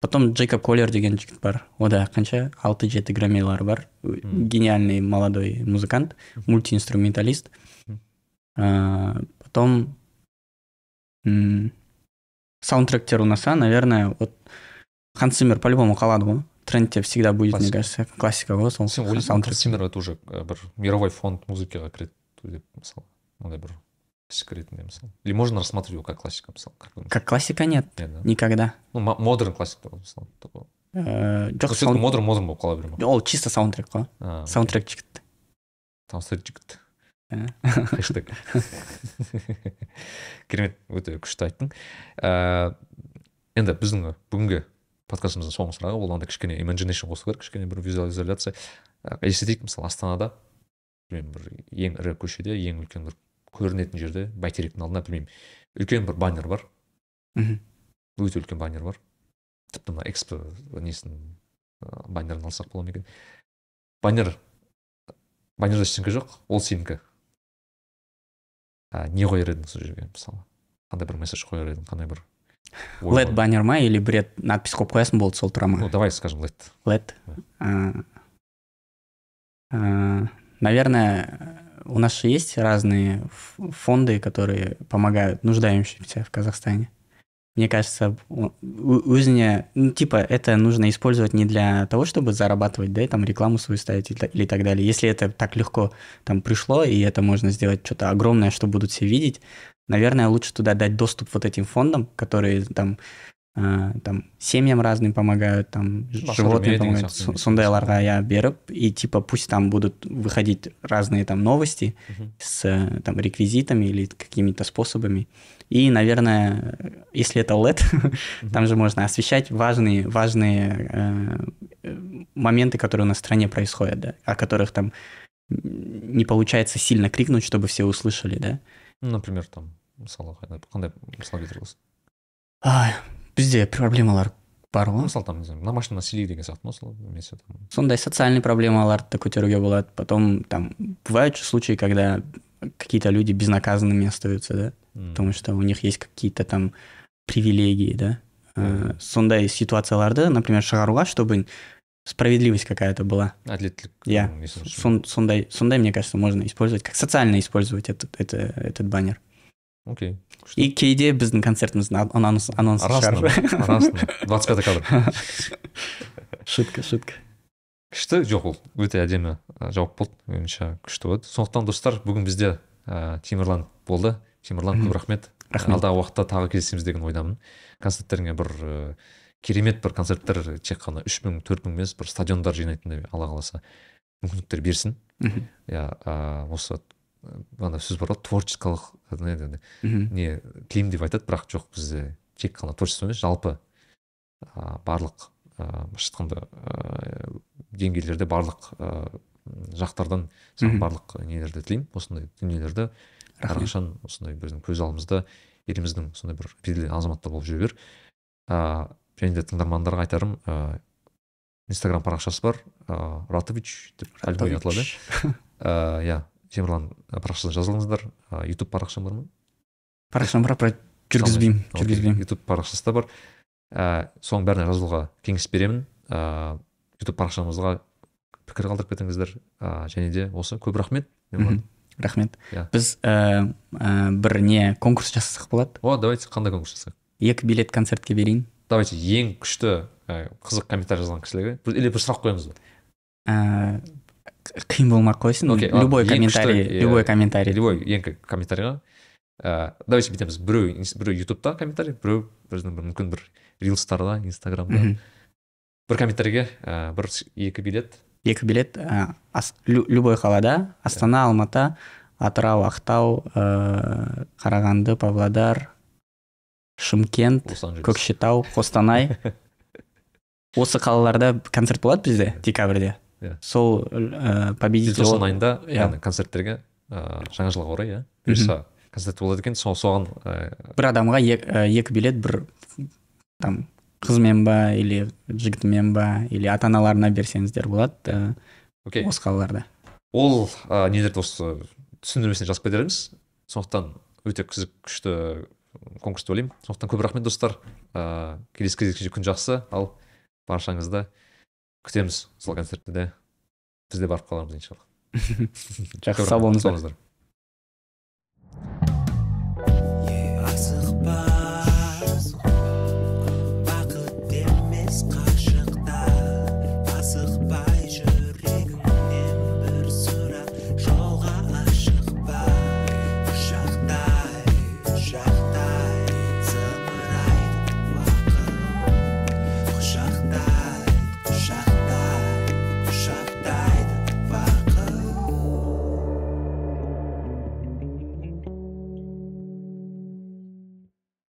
Потом джейкоб коллер деген жігіт бар. Ода қанша? алты жеті граммилары бар гениальный молодой музыкант мультиинструменталист. Ә, потом м, саундтректер ұнаса наверное вот ханс циммер по любому қалады ғой трендте всегда будет мне кажется классика ғой сол сен ойлайсың Ханс Циммер это уже э, бір мировой фонд музыкаға кіреді деп мысалы ондай бір классика ретінде мысалы или можно рассматривать его как классика мысалы как как классика нет? Нет, да? никогда. Ну мо- модерн классика ғой мысалы такой ә, жоқ все модерн модерн болып қала бере ма ол чисто саундтрек қой саундтрек жігіт таныстырып жігіт Ә. хэштег. Керемет өте күшті айттың ә, енді біздің бүгінгі подкастымыздың соңғы сұрағы ол андай кішкене имажинейшн қосу керек кішкене бір визуализация. Елестетейік мысалы астанада білмеймін бір ең ірі көшеде ең үлкен бір көрінетін жерде бәйтеректің алдында білмеймін. Үлкен бір баннер бар. Мхм. өте үлкен баннер бар. Тіпті мына экспо несін баннерін алсақ бола ма екен? Баннер баннерде ештеңе жоқ ол сенікі. Не қояр едің сол жерге мысалы? Қандай бір месседж қояр едің? Қандай бір лед баннер ма или бред? Надпись қойып қоясың болды сол тұра ну ма давай скажем лед лед наверное у нас же есть разные фонды которые помогают нуждающимся в казахстане. Мне кажется өзіне ну, типа это нужно использовать не для того чтобы зарабатывать да и там рекламу свою ставить или, та- или так далее. Если это так легко там пришло и это можно сделать что-то огромное что будут все видеть наверное лучше туда дать доступ вот этим фондам которые там там семьям разным помогают там ж- Басқа животным бір помогают медиа Со- сондайларға иә беріп и типа пусть там будут выходить разные там новости Мгм. с э, там реквизитами или какими-то способами. И, наверное, э, если это LED, там же можно освещать важные, важные э, э, моменты, которые у нас в стране происходят, да, о которых там м, не получается сильно крикнуть, чтобы все услышали, да. ну например там мысалы қандай қандай мысал келтіре аласың Ай, бізде проблемалар бар Ну, ғой мысалы там не знаю домашний насилие деген сияқты мысалы немесе там сондай социальный проблемаларды көтеруге болады потом там бывают же случаи когда какие-то люди безнаказанными остаются да м, потому что у них есть какие-то там привилегии, да. Мгм. Ә, сондай ситуацияларды, например, шығаруға, чтобы справедливость какая-то была. әділеттілік Иә. м, несін үшін. Сон- сондай, сондай, мне кажется, можно использовать, как социально использовать этот, это, этот баннер. Окей. Күшті. И кейде біздің концертіміздің анонс, анонсы арасында двадцать пятый кадр. Шутка, шутка. күшті жоқ ол өте әдемі жауап болды меніңше күшті болды сондықтан достар бүгін бізде ә, темірлан болды. Темірлан көп рахмет. Рахмет. алдағы уақытта тағы кездесеміз деген ойдамын. Концерттеріңе бір ә, керемет бір концерттер тек қана үш мың төрт мың емес бір стадиондар жинайтындай алла қаласа мүмкіндіктер берсін. Иә осы ана сөз бар ғой творческалық не не- тілеймін деп айтады бірақ жоқ бізде тек қана творчество емес жалпы ә, барлық ә, былайша айтқанда ә, деңгейлерде барлық ә, жақтардан саған барлық нелерді тілеймін. Осындай дүниелерді әрқашан осындай біздің көз алдымызда еліміздің сондай бір белгілі азаматтар болып жүре бер. Ә, және де тыңдармандарға айтарым ә, инстаграм парақшасы бар ә, ратович деп иә. Темірлан парақшасына жазылыңыздар. Ютуб парақшам бар ма? Парақшам бар бірақ жүргізбеймін жүргізбеймін. Ютуб парақшасы да бар. Ә, соның бәріне жазылуға кеңес беремін. Ә, ютуб парақшамызға пікір қалдырып кетіңіздер. Ә, және де осы көп рахмет. Рахмет. Иә. біз ә, ә, бір не конкурс жасасақ болады? О давайте қандай конкурс жасайық? Екі билет концертке берейін. Давайте ең күшті ә, қызық комментарий жазған кісілерге. Или бір сұрақ қоямыз ба? Ә, қиын болмай ақ қойсын ладно, любой комментарий күшті, любой комментарий. Любой ең комментарийға ә, давайте бүйтеміз біреу біреу ютубта комментарий? Біреу біздің бір мүмкін бір рилстарда инстаграмда бір комментарийге ә, бір екі билет. Екі билет ә, ас- лю- любой қалада астана алматы атырау ақтау ә, қарағанды павлодар шымкент көкшетау қостанай. Осы қалаларда концерт болады бізде декабрьде? Иә. сол ә, победитель желтоқсан айында иә. яғни концерттерге ыыы жаңа жылға орай иә бұйырса концерт болады екен. Сол соған ыыы бір адамға ек- екі билет бір там қызымен ба или жігітімен ба или ата аналарына берсеңіздер болады окей. осы қалаларда. Ол ә, нелерді осы түсіндірмесіне жазып кетерміз сондықтан өте күшті конкурс деп ойлаймын. Сондықтан көп рахмет достар. Ыыы келесі кездескенше күн жақсы. Ал баршаңызды күтеміз сол концертте де біз де барып қалармыз иншалла. Жақсы сау болыңыздар.